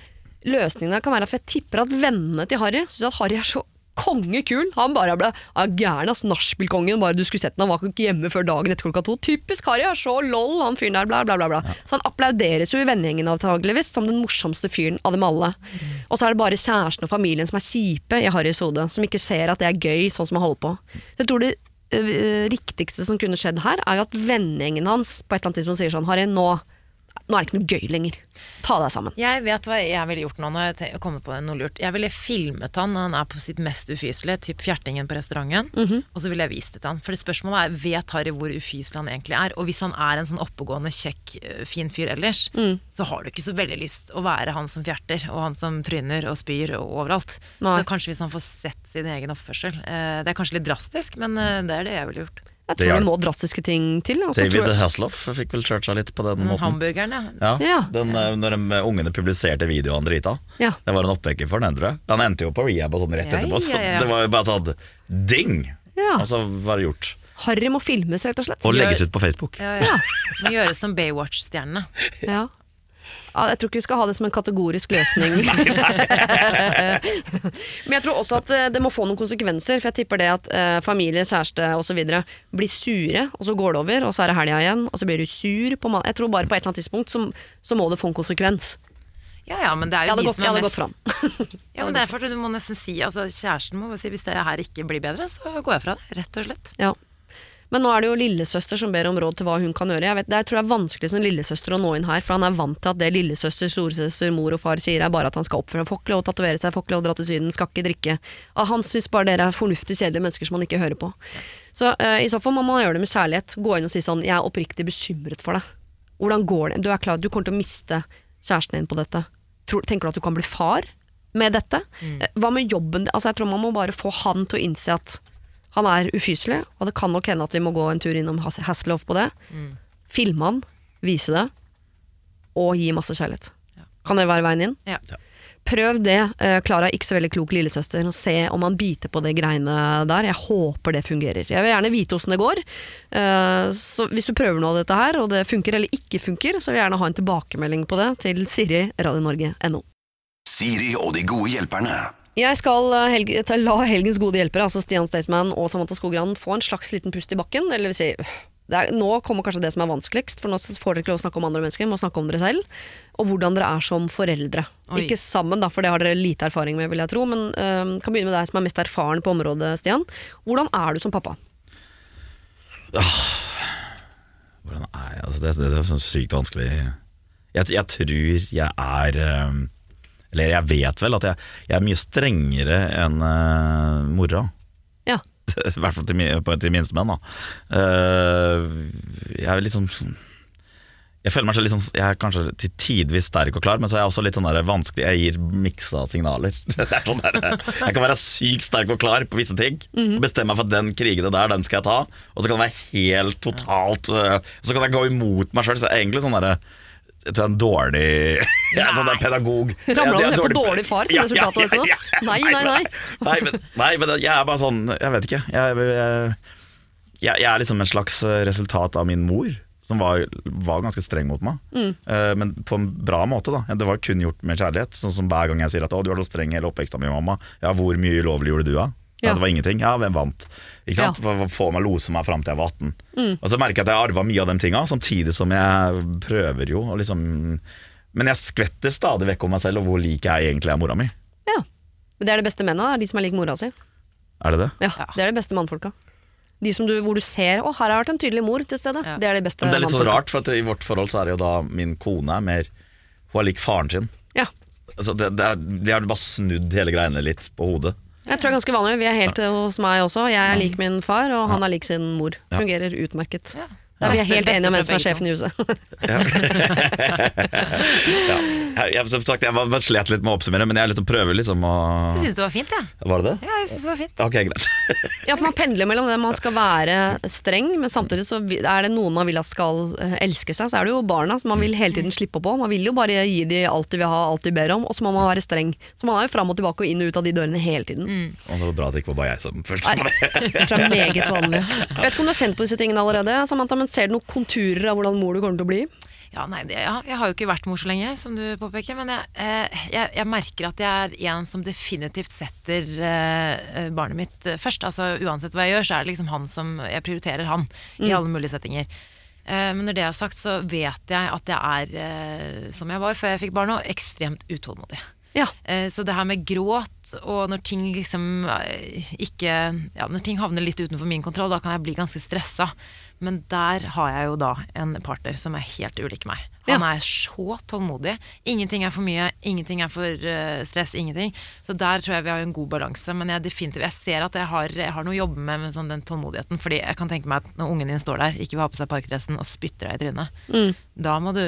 løsningen kan være For jeg tipper at vennene til Harry syns at Harry er så kongekul. Han bare ble ja, gæren, ass. Nachspielkongen. Bare du skulle sett den, han var ikke hjemme før dagen etter klokka to. Typisk Harry, er så lol, han fyren der, bla, bla, bla. bla. Så han applauderes jo i vennegjengen avtageligvis som den morsomste fyren av dem alle. Og så er det bare kjæresten og familien som er kjipe i Harrys hode, som ikke ser at det er gøy, sånn som han holder på. Så jeg tror det øh, riktigste som kunne skjedd her, er jo at vennegjengen hans på et eller annet tidspunkt sier sånn Harry, nå, nå er det ikke noe gøy lenger. Ta deg sammen. Jeg vet hva jeg ville gjort nå når jeg kommer på noe lurt. Jeg ville filmet han når han er på sitt mest ufyselige, typ fjertingen på restauranten. Og så ville jeg vist det til han. For det spørsmålet er, vet Harry hvor ufyselig han egentlig er? Og hvis han er en sånn oppegående, kjekk, øh, fin fyr ellers, så har du ikke så veldig lyst å være han som fjerter, og han som tryner og spyr og overalt. Nei. Så kanskje hvis han får sett sin egen oppførsel. eh, Det er kanskje litt drastisk, men eh, det er det jeg ville gjort. Jeg Det tror det det må drastiske ting til. og David jeg- Hasselhoff fikk vel seg litt på den Men måten. hamburgeren, ja. Ja. Den, eh, når de ungene publiserte videoen drita. Ja. Det var en oppvekker for den, tror jeg. Han endte jo på rehab og sånn rett Ja, etterpå, så ja, ja. det var jo bare sånn ding! Ja. Og så var det gjort. Harry må filmes, rett og slett. Og legges ut på Facebook. Ja, ja. Må gjøres som Baywatch-stjernene. Ja. Jeg tror ikke vi skal ha det som en kategorisk løsning. <laughs> <laughs> Men jeg tror også at eh, det må få noen konsekvenser. For jeg tipper det at eh, familie, kjæreste osv. blir sure, og så går det over, og så er det helga igjen, og så blir du sur på. Jeg tror bare på et eller annet tidspunkt så, så må det få en konsekvens. Ja, ja, men det er jo de gått, som er mest. <laughs> Ja, men derfor du må nesten si altså, Kjæresten må si hvis det her ikke blir bedre, så går jeg fra det. Rett og slett. Ja. Men nå er det jo lillesøster som ber om råd til hva hun kan gjøre. Jeg vet, det tror jeg er vanskelig som lillesøster å nå inn her, for han er vant til at det lillesøster, storesøster, mor og far sier er bare at han skal oppføre seg. Får ikke lov å tatovere seg, får ikke lov å dra til Syden, skal ikke drikke. Han syns bare dere er fornuftig kjedelige mennesker som han ikke hører på. Så uh, i så fall må man gjøre det med kjærlighet. Gå inn og si sånn Jeg er oppriktig bekymret for deg. Hvordan går det? Du er klar, du kommer til å miste kjæresten din på dette. Tror, tenker du at du kan bli far med dette? Mm. Hva med jobben? Altså, jeg tror man må bare få han til å innse at han er ufyselig, og det kan nok hende at vi må gå en tur innom Hasselhoff på det. Filme han, vise det, og gi masse kjærlighet. Kan det være veien inn? Ja. Prøv det. Eh, Klara ikke så veldig klok lillesøster, og se om han biter på de greiene der. Jeg håper det fungerer. Jeg vil gjerne vite åssen det går. Eh, Så hvis du prøver noe av dette her, og det funker eller ikke funker, så vil jeg gjerne ha en tilbakemelding på det til Siri radionorge.no. Siri og de gode hjelperne. Jeg skal helge, ta- la helgens gode hjelpere, altså Stian Staysman og Samantha Skogran, få en slags liten pust i bakken. Eller vil si, det er, nå kommer kanskje det som er vanskeligst, for nå får dere ikke lov å snakke om andre mennesker, må snakke om dere selv. Og hvordan dere er som foreldre. Oi. Ikke sammen, da, for det har dere lite erfaring med, vil jeg tro. Men eh, kan begynne med deg som er mest erfaren på området, Stian. Hvordan er du som pappa? Hvordan er jeg? Altså, det, det, det er sånn sykt vanskelig. Jeg, jeg tror jeg er um, Eller jeg vet vel at jeg, jeg er mye strengere enn uh, mora. Ja. <laughs> I hvert fall til, til minstemenn. da. Uh, jeg er litt sånn jeg føler meg så litt sånn, jeg er kanskje til tidvis sterk og klar, men så er jeg også litt sånn der vanskelig Jeg gir miksa signaler. <laughs> Det er sånn der, jeg kan være sykt sterk og klar på visse ting. Bestemme meg for at den krigene der, den skal jeg ta. Og så kan det være helt totalt øh, Så kan jeg gå imot meg sjøl. Så jeg er egentlig sånn derre jeg tror jeg er en dårlig <laughs> Jeg er en sånn pedagog. Ramla du er ned på dårlig far som resultat av dette? Nei, nei, nei. Nei, men, nei, men jeg er bare sånn Jeg vet ikke. Jeg, jeg, jeg, er liksom en slags resultat av min mor, som var, var ganske streng mot meg. Mm. Eh, men på en bra måte, da. Det var kun gjort med kjærlighet. Sånn som Hver gang jeg sier at 'å, du er så streng hele oppveksten min, mamma'. Ja, hvor mye ulovlig gjorde du, da? Ja. Ja. Det var ingenting. Ja, hvem vant? Ikke sant? Ja. Få meg lose meg fram til jeg var 18. Mm. Og så merker jeg at jeg arva mye av de tinga, samtidig som jeg prøver jo å liksom Men jeg skvetter stadig vekk om meg selv, og hvor lik jeg egentlig er mora mi. Ja. Men det er det beste mennene, er de som er lik mora si. Er det det? Ja, Det er de beste mannfolka. De som du, hvor du ser 'å, her har vært en tydelig mor til stede'. Ja. Det er de beste Men det er litt sånn rart, for at i vårt forhold så er det jo da min kone er mer Hun er lik faren sin. Ja. Altså det, det er, de har bare snudd hele greiene litt på hodet. Jeg tror det er ganske vanlig. Vi er helt hos meg også. Jeg er lik min far, og han er lik sin mor. Fungerer utmerket. Ja. Da er vi helt enige om hvem som er sjefen i huset. Ja. <laughs> Jeg, jeg, som sagt, jeg var, var slet litt med å oppsummere, men jeg liksom prøver liksom å Jeg syns det var fint, jeg. Var det det? Ja, jeg synes det var fint. Ok, greit. Ja, for man pendler mellom det man skal være streng, men samtidig så er det noen man vil at skal eh, elske seg. Så er det jo barna som man vil hele tiden slippe på. Man vil jo bare gi de alt de vil ha, alt de ber om, og så må man være streng. Så man er jo fram og tilbake og inn og ut av de dørene hele tiden. Og det var bra at det ikke var bare jeg som følte på det. tror <laughs> det er meget vanlig. <laughs> Jeg vet ikke om du har kjent på disse tingene allerede, Samantha, men ser du noen konturer av hvordan mor du kommer til å bli? Ja, nei, det, ja, jeg har jo ikke vært mor så lenge, som du påpeker, men jeg, eh, jeg, jeg merker at jeg er en som definitivt setter eh, barnet mitt eh, først. Altså Uansett hva jeg gjør, så er det liksom han som Jeg prioriterer han i alle mulige settinger. Eh, men når det er sagt, så vet jeg at jeg er, eh, som jeg var før jeg fikk barn nå, ekstremt utålmodig. Ja. Eh, Så det her med gråt, og når ting liksom ikke Ja, når ting havner litt utenfor min kontroll, da kan jeg bli ganske stressa. Men der har jeg jo da en partner som er helt ulik meg. Han Ja. er så tålmodig. Ingenting er for mye, ingenting er for eh, stress, ingenting. Så der tror jeg vi har en god balanse. Men jeg, definitivt, jeg ser at jeg har, jeg har noe å jobbe med med sånn den tålmodigheten. Fordi jeg kan tenke meg at når ungen din står der, ikke vil ha på seg parkdressen og spytter deg i trynet, da må du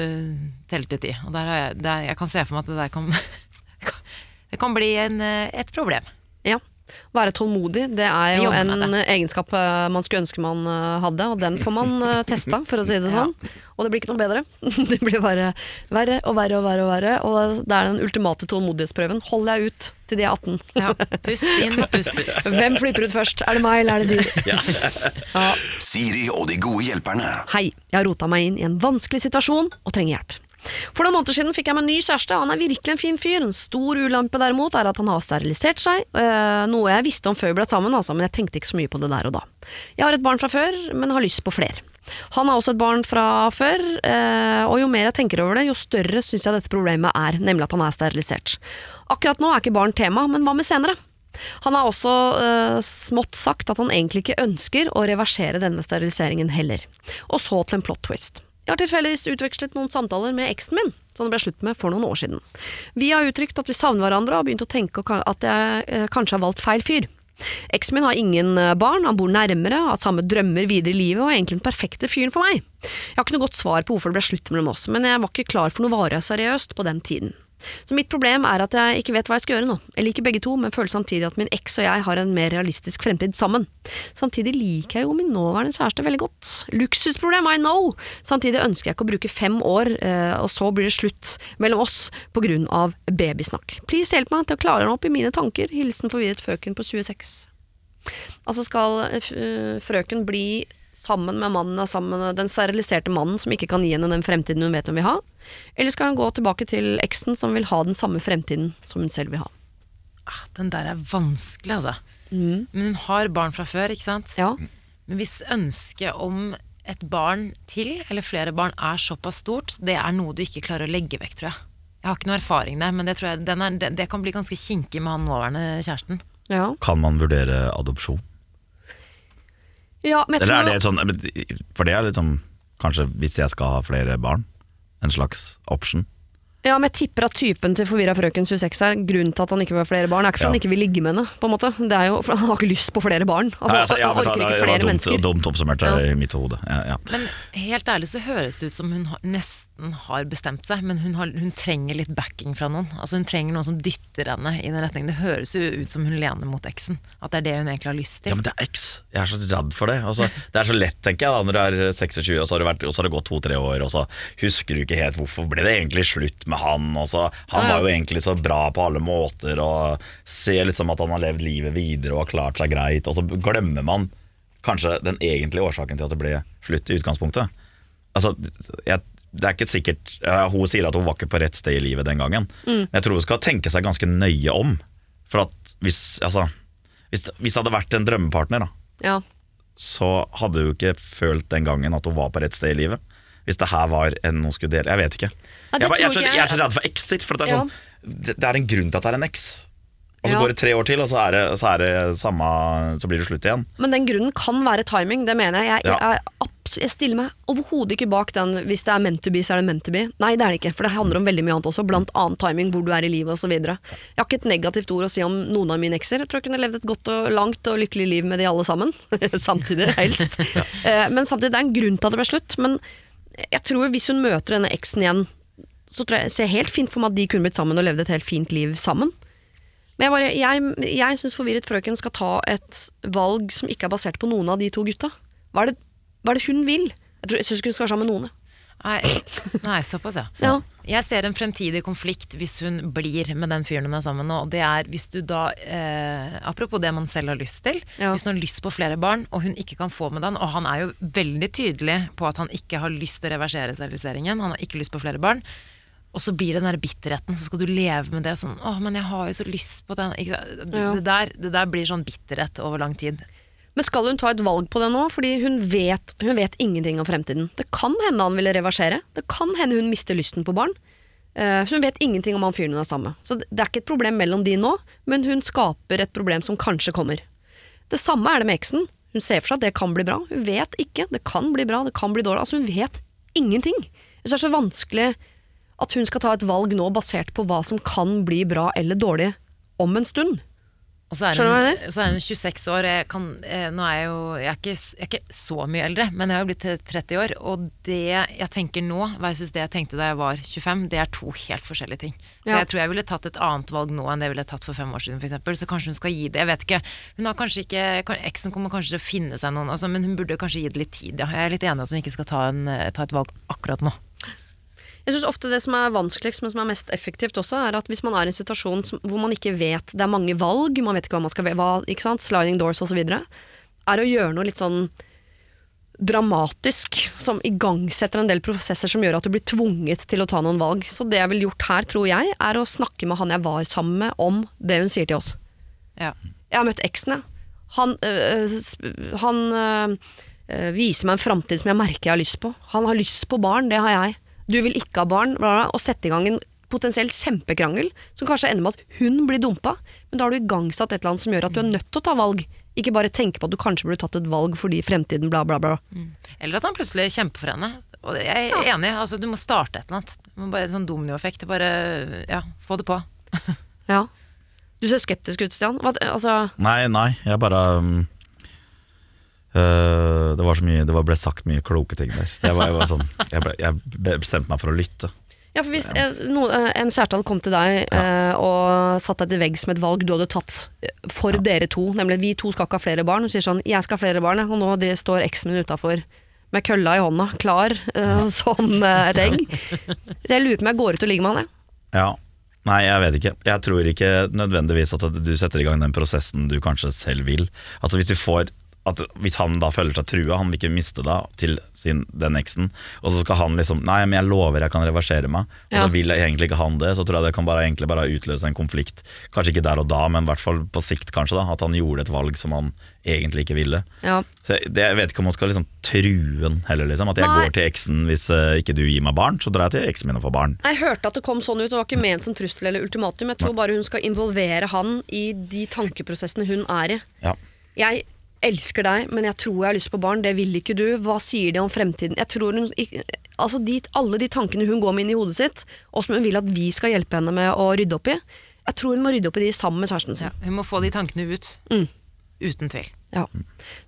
telle til ti. Og der har jeg, der, jeg kan se for meg at det der kan <laughs> Det kan bli en, eh, et problem. Ja. Være tålmodig, det er jo en egenskap eh, man skulle ønske man eh, hadde, og den får man eh, testa, for å si det <laughs> sånn. Og det blir ikke noe bedre. <laughs> Det blir bare verre og verre og verre. Og verre Og det er den ultimate tålmodighetsprøven. Hold deg ut til de er 18. Ja, pust inn og <laughs> pust ut. Hvem flytter ut først? Er det meg, eller er det de? Ja. Siri og de gode hjelperne. Hei, jeg har rota meg inn i en vanskelig situasjon og trenger hjelp. For noen måneder siden fikk jeg meg ny kjæreste, han er virkelig en fin fyr. En stor ulempe derimot er at han har sterilisert seg, øh, noe jeg visste om før vi ble sammen, altså, men jeg tenkte ikke så mye på det der og da. Jeg har et barn fra før, men har lyst på flere. Han har også et barn fra før, øh, og jo mer jeg tenker over det, jo større syns jeg dette problemet er, nemlig at han er sterilisert. Akkurat nå er ikke barn tema, men hva med senere? Han har også uh, smått sagt at han egentlig ikke ønsker å reversere denne steriliseringen heller. Og så til en plot twist. Jeg har tilfeldigvis utvekslet noen samtaler med eksen min, som det ble slutt med for noen år siden. Vi har uttrykt at vi savner hverandre og begynt å tenke at jeg eh, kanskje har valgt feil fyr. Eksen min har ingen eh, barn, han bor nærmere, har samme drømmer videre i livet og er egentlig den perfekte fyren for meg. Jeg har ikke noe godt svar på hvorfor det ble slutt mellom oss, men jeg var ikke klar for noe varig seriøst på den tiden. Så mitt problem er at jeg ikke vet hva jeg skal gjøre nå. Jeg liker begge to, men føler samtidig at min eks og jeg har en mer realistisk fremtid sammen. Samtidig liker jeg jo min nåværende kjæreste veldig godt. Luksusproblem, I know! Samtidig ønsker jeg ikke å bruke fem år, eh, og så blir det slutt mellom oss på grunn av babysnakk. Please hjelp meg til å klare den opp i mine tanker. Hilsen forvirret frøken på 26. Altså skal eh, eh, frøken bli sammen med mannen, sammen med den steriliserte mannen som ikke kan gi henne den fremtiden hun vet hun vil ha? Eller skal hun gå tilbake til eksen som vil ha den samme fremtiden som hun selv vil ha? Ah, den der er vanskelig, altså. Men hun har barn fra før, ikke sant? Ja, Men hvis ønsket om et barn til, eller flere barn, er såpass stort, det er noe du ikke klarer å legge vekk, tror jeg. Jeg har ikke noe erfaring der, men det, tror jeg, er, det, det kan bli ganske kinkig med han nåværende kjæresten. ja. Kan man vurdere adopsjon? Ja men jeg Eller er det sånn For det er liksom Kanskje hvis jeg skal ha flere barn, en slags option. Ja, men jeg tipper at typen til forvirra frøken 26 er grunnen til at han ikke vil ha flere barn. Det er ikke for Ja. han ikke vil ligge med henne, på en måte. Det er jo for han har ikke lyst på flere barn. Altså, Nei, altså, ja, han orker ikke flere dumt, mennesker. dumt oppsummert Ja. i mitt hode. Ja, ja. Men helt ærlig så høres det ut som hun har, nesten har bestemt seg, men hun, har, hun trenger litt backing fra noen. Altså Hun trenger noen som dytter henne i den retningen. Det høres jo ut som hun lener mot eksen. At det er det hun egentlig har lyst til. Ja, men det er eks. Jeg er så redd for det. Altså, det er så lett, tenker jeg, da, når du er 26, og så har det, vært, og så har det gått to-tre år, og så husker du ikke helt hvorfor ble det egentlig slutt med han. Og så, han var jo egentlig så bra på alle måter, og ser liksom at han har levd livet videre og har klart seg greit, og så glemmer man kanskje den egentlige årsaken til at det ble slutt i utgangspunktet. Altså, jeg, det er ikke sikkert Hun sier at hun var ikke på rett sted i livet den gangen. Mm. Jeg tror hun skal tenke seg ganske nøye om. For at hvis, altså, hvis, hvis det hadde vært en drømmepartner, da, Ja. så hadde hun ikke følt den gangen at hun var på rett sted i livet. Hvis det her var en hun skulle dele Jeg vet ikke. Ja, jeg, bare- jeg, er så, jeg- er så redd for exit, for det er, Ja. sånn, det, det er en grunn til at det er en X. Og så Ja. går det tre år til, og så er det, så samme Så blir det slutt igjen. Men den grunnen kan være timing, det mener jeg. Jeg, jeg, Ja. er stiller meg overhodet ikke bak den 'hvis det er meant to be, så er det meant to be'. Nei, det er det ikke, for det handler om veldig mye annet også, blant annet timing, hvor du er i livet osv. Jeg har ikke et negativt ord å si om noen av mine ekser. Jeg tror jeg kunne levd et godt og langt og lykkelig liv med de alle sammen. <laughs> samtidig, helst. ja. Men samtidig, det er en grunn til at det ble slutt. Men jeg tror hvis hun møter denne eksen igjen, så tror jeg, ser jeg helt fint for meg at de kunne blitt sammen og levd et helt fint liv sammen. Men jeg, bare, jeg, jeg syns forvirret frøken skal ta et valg som ikke er basert på noen av de to gutta. Hva er det, hva er det hun vil? Jeg, tror- jeg syns hun skal være sammen med noen. Nei, såpass, ja. Ja. Jeg ser en fremtidig konflikt hvis hun blir med den fyren hun er sammen med. Og det er hvis du da, eh, apropos det man selv har lyst til, Ja. hvis hun har lyst på flere barn, og hun ikke kan få med den, og han er jo veldig tydelig på at han ikke har lyst til å reversere steriliseringen, han har ikke lyst på flere barn. Og så blir det den der bitterheten, så skal du leve med det sånn Å, men jeg har jo så lyst på den. Ja. Det, der, det der blir sånn bitterhet over lang tid. Men skal hun ta et valg på det nå? Fordi hun vet, hun vet ingenting om fremtiden. Det kan hende han ville reversere. Det kan hende hun mister lysten på barn. Så hun vet ingenting om han fyren hun er sammen med. Så det er ikke et problem mellom de nå, men hun skaper et problem som kanskje kommer. Det samme er det med eksen. Hun ser for seg at det kan bli bra. Hun vet ikke. Det kan bli bra, det kan bli dårlig. Altså Hun vet ingenting. Synes det er så vanskelig at hun skal ta et valg nå basert på hva som kan bli bra eller dårlig om en stund. Og så er, hun, så er hun 26 år. Jeg, kan, eh, nå er jeg, jo, jeg, er ikke, jeg er ikke så mye eldre, men jeg har jo blitt 30 år. Og det jeg tenker nå versus det jeg tenkte da jeg var 25, det er to helt forskjellige ting. Så Ja. jeg tror jeg ville tatt et annet valg nå enn det jeg ville tatt for fem år siden. f.eks. så kanskje hun skal gi det. Jeg vet ikke. Hun har kanskje ikke Eksen kommer kanskje til å finne seg noen, altså, men hun burde kanskje gi det litt tid. Ja. Jeg er litt enig i at hun ikke skal ta, en, eh, ta et valg akkurat nå. Jeg synes ofte det som er vanskeligst, men som er mest effektivt også, er at hvis man er i en situasjon som, hvor man ikke vet Det er mange valg, man vet ikke hva man skal hva, ikke sant? Sliding doors osv. Er å gjøre noe litt sånn dramatisk, som igangsetter en del prosesser som gjør at du blir tvunget til å ta noen valg. Så det jeg ville gjort her, tror jeg, er å snakke med han jeg var sammen med, om det hun sier til oss. Ja. Jeg har møtt eksen, jeg. Han, øh, han øh, viser meg en framtid som jeg merker jeg har lyst på. Han har lyst på barn, det har jeg. Du vil ikke ha barn, bla bla, og sette i gang en potensielt kjempekrangel som kanskje ender med at hun blir dumpa. Men da har du igangsatt et eller annet som gjør at du er nødt til å ta valg. Ikke bare tenke på at du kanskje burde tatt et valg fordi fremtiden bla, bla, bla. Eller at han plutselig kjemper for henne. Og jeg er enig, altså, du må starte et eller annet. Det må bare En sånn dominoeffekt. Bare ja, få det på. Ja. Du ser skeptisk ut, Stian. Hva, altså, Nei, nei, jeg bare um, øh, Det var så mye Det ble sagt mye kloke ting der. Så jeg, var, jeg, var sånn, jeg, ble, jeg bestemte meg for å lytte. Ja, for hvis eh, no, eh, en kjæreste kom til deg eh, og satt deg til veggs med et valg du hadde tatt for for dere to, nemlig vi to skal ikke ha flere barn, og sier sånn 'jeg skal ha flere barn', og nå står eksen min utafor med kølla i hånda, klar eh, <laughs> som eh, et egg. Jeg lurer på om jeg går ut og ligger med han, jeg. Ja. Nei, jeg vet ikke. Jeg tror ikke nødvendigvis at du setter i gang den prosessen du kanskje selv vil. Altså Hvis du får at Hvis han da føler seg trua, han vil ikke miste da til sin, den eksen, og så skal han liksom Nei, men jeg lover jeg kan reversere meg, og Ja. så vil jeg egentlig ikke han det, så tror jeg det kan bare, egentlig bare utløse en konflikt. Kanskje ikke der og da, men i hvert fall på sikt, kanskje. da At han gjorde et valg som han egentlig ikke ville. Ja. Så jeg, det, jeg vet ikke om man skal liksom true den heller, liksom. At jeg Nei. går til eksen hvis uh, ikke du gir meg barn, så drar jeg til eksen min og får barn. Jeg hørte at det kom sånn ut, det var ikke ment som trussel eller ultimatum. Jeg tror bare hun skal involvere han i de tankeprosessene hun er i. Ja. Jeg elsker deg, men jeg tror jeg har lyst på barn. Det vil ikke du. Hva sier de om fremtiden? Jeg tror hun, altså de, alle de tankene hun går med inn i hodet sitt, og som hun vil at vi skal hjelpe henne med å rydde opp i, jeg tror hun må rydde opp i de sammen med kjæresten sin. Hun må få de tankene ut. Mm. Uten tvil. Ja.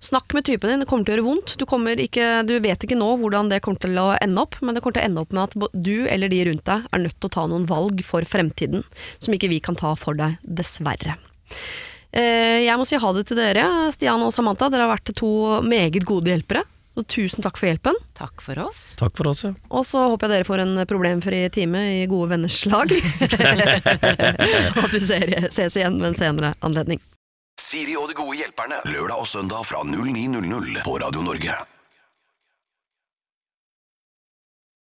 Snakk med typen din, det kommer til å gjøre vondt. Du, ikke, du vet ikke nå hvordan det kommer til å ende opp, men det kommer til å ende opp med at du eller de rundt deg er nødt til å ta noen valg for fremtiden som ikke vi kan ta for deg, dessverre. Eh, Jeg må si ha det til dere, Stian og Samantha. Dere har vært to meget gode hjelpere. Så tusen takk for hjelpen. Takk for oss. Takk for oss, ja. Og så håper jeg dere får en problemfri time i gode venners lag. <laughs> <laughs> og vi ses igjen ved en senere anledning. Siri og de gode hjelperne, lørdag og søndag fra 09.00 på Radio Norge.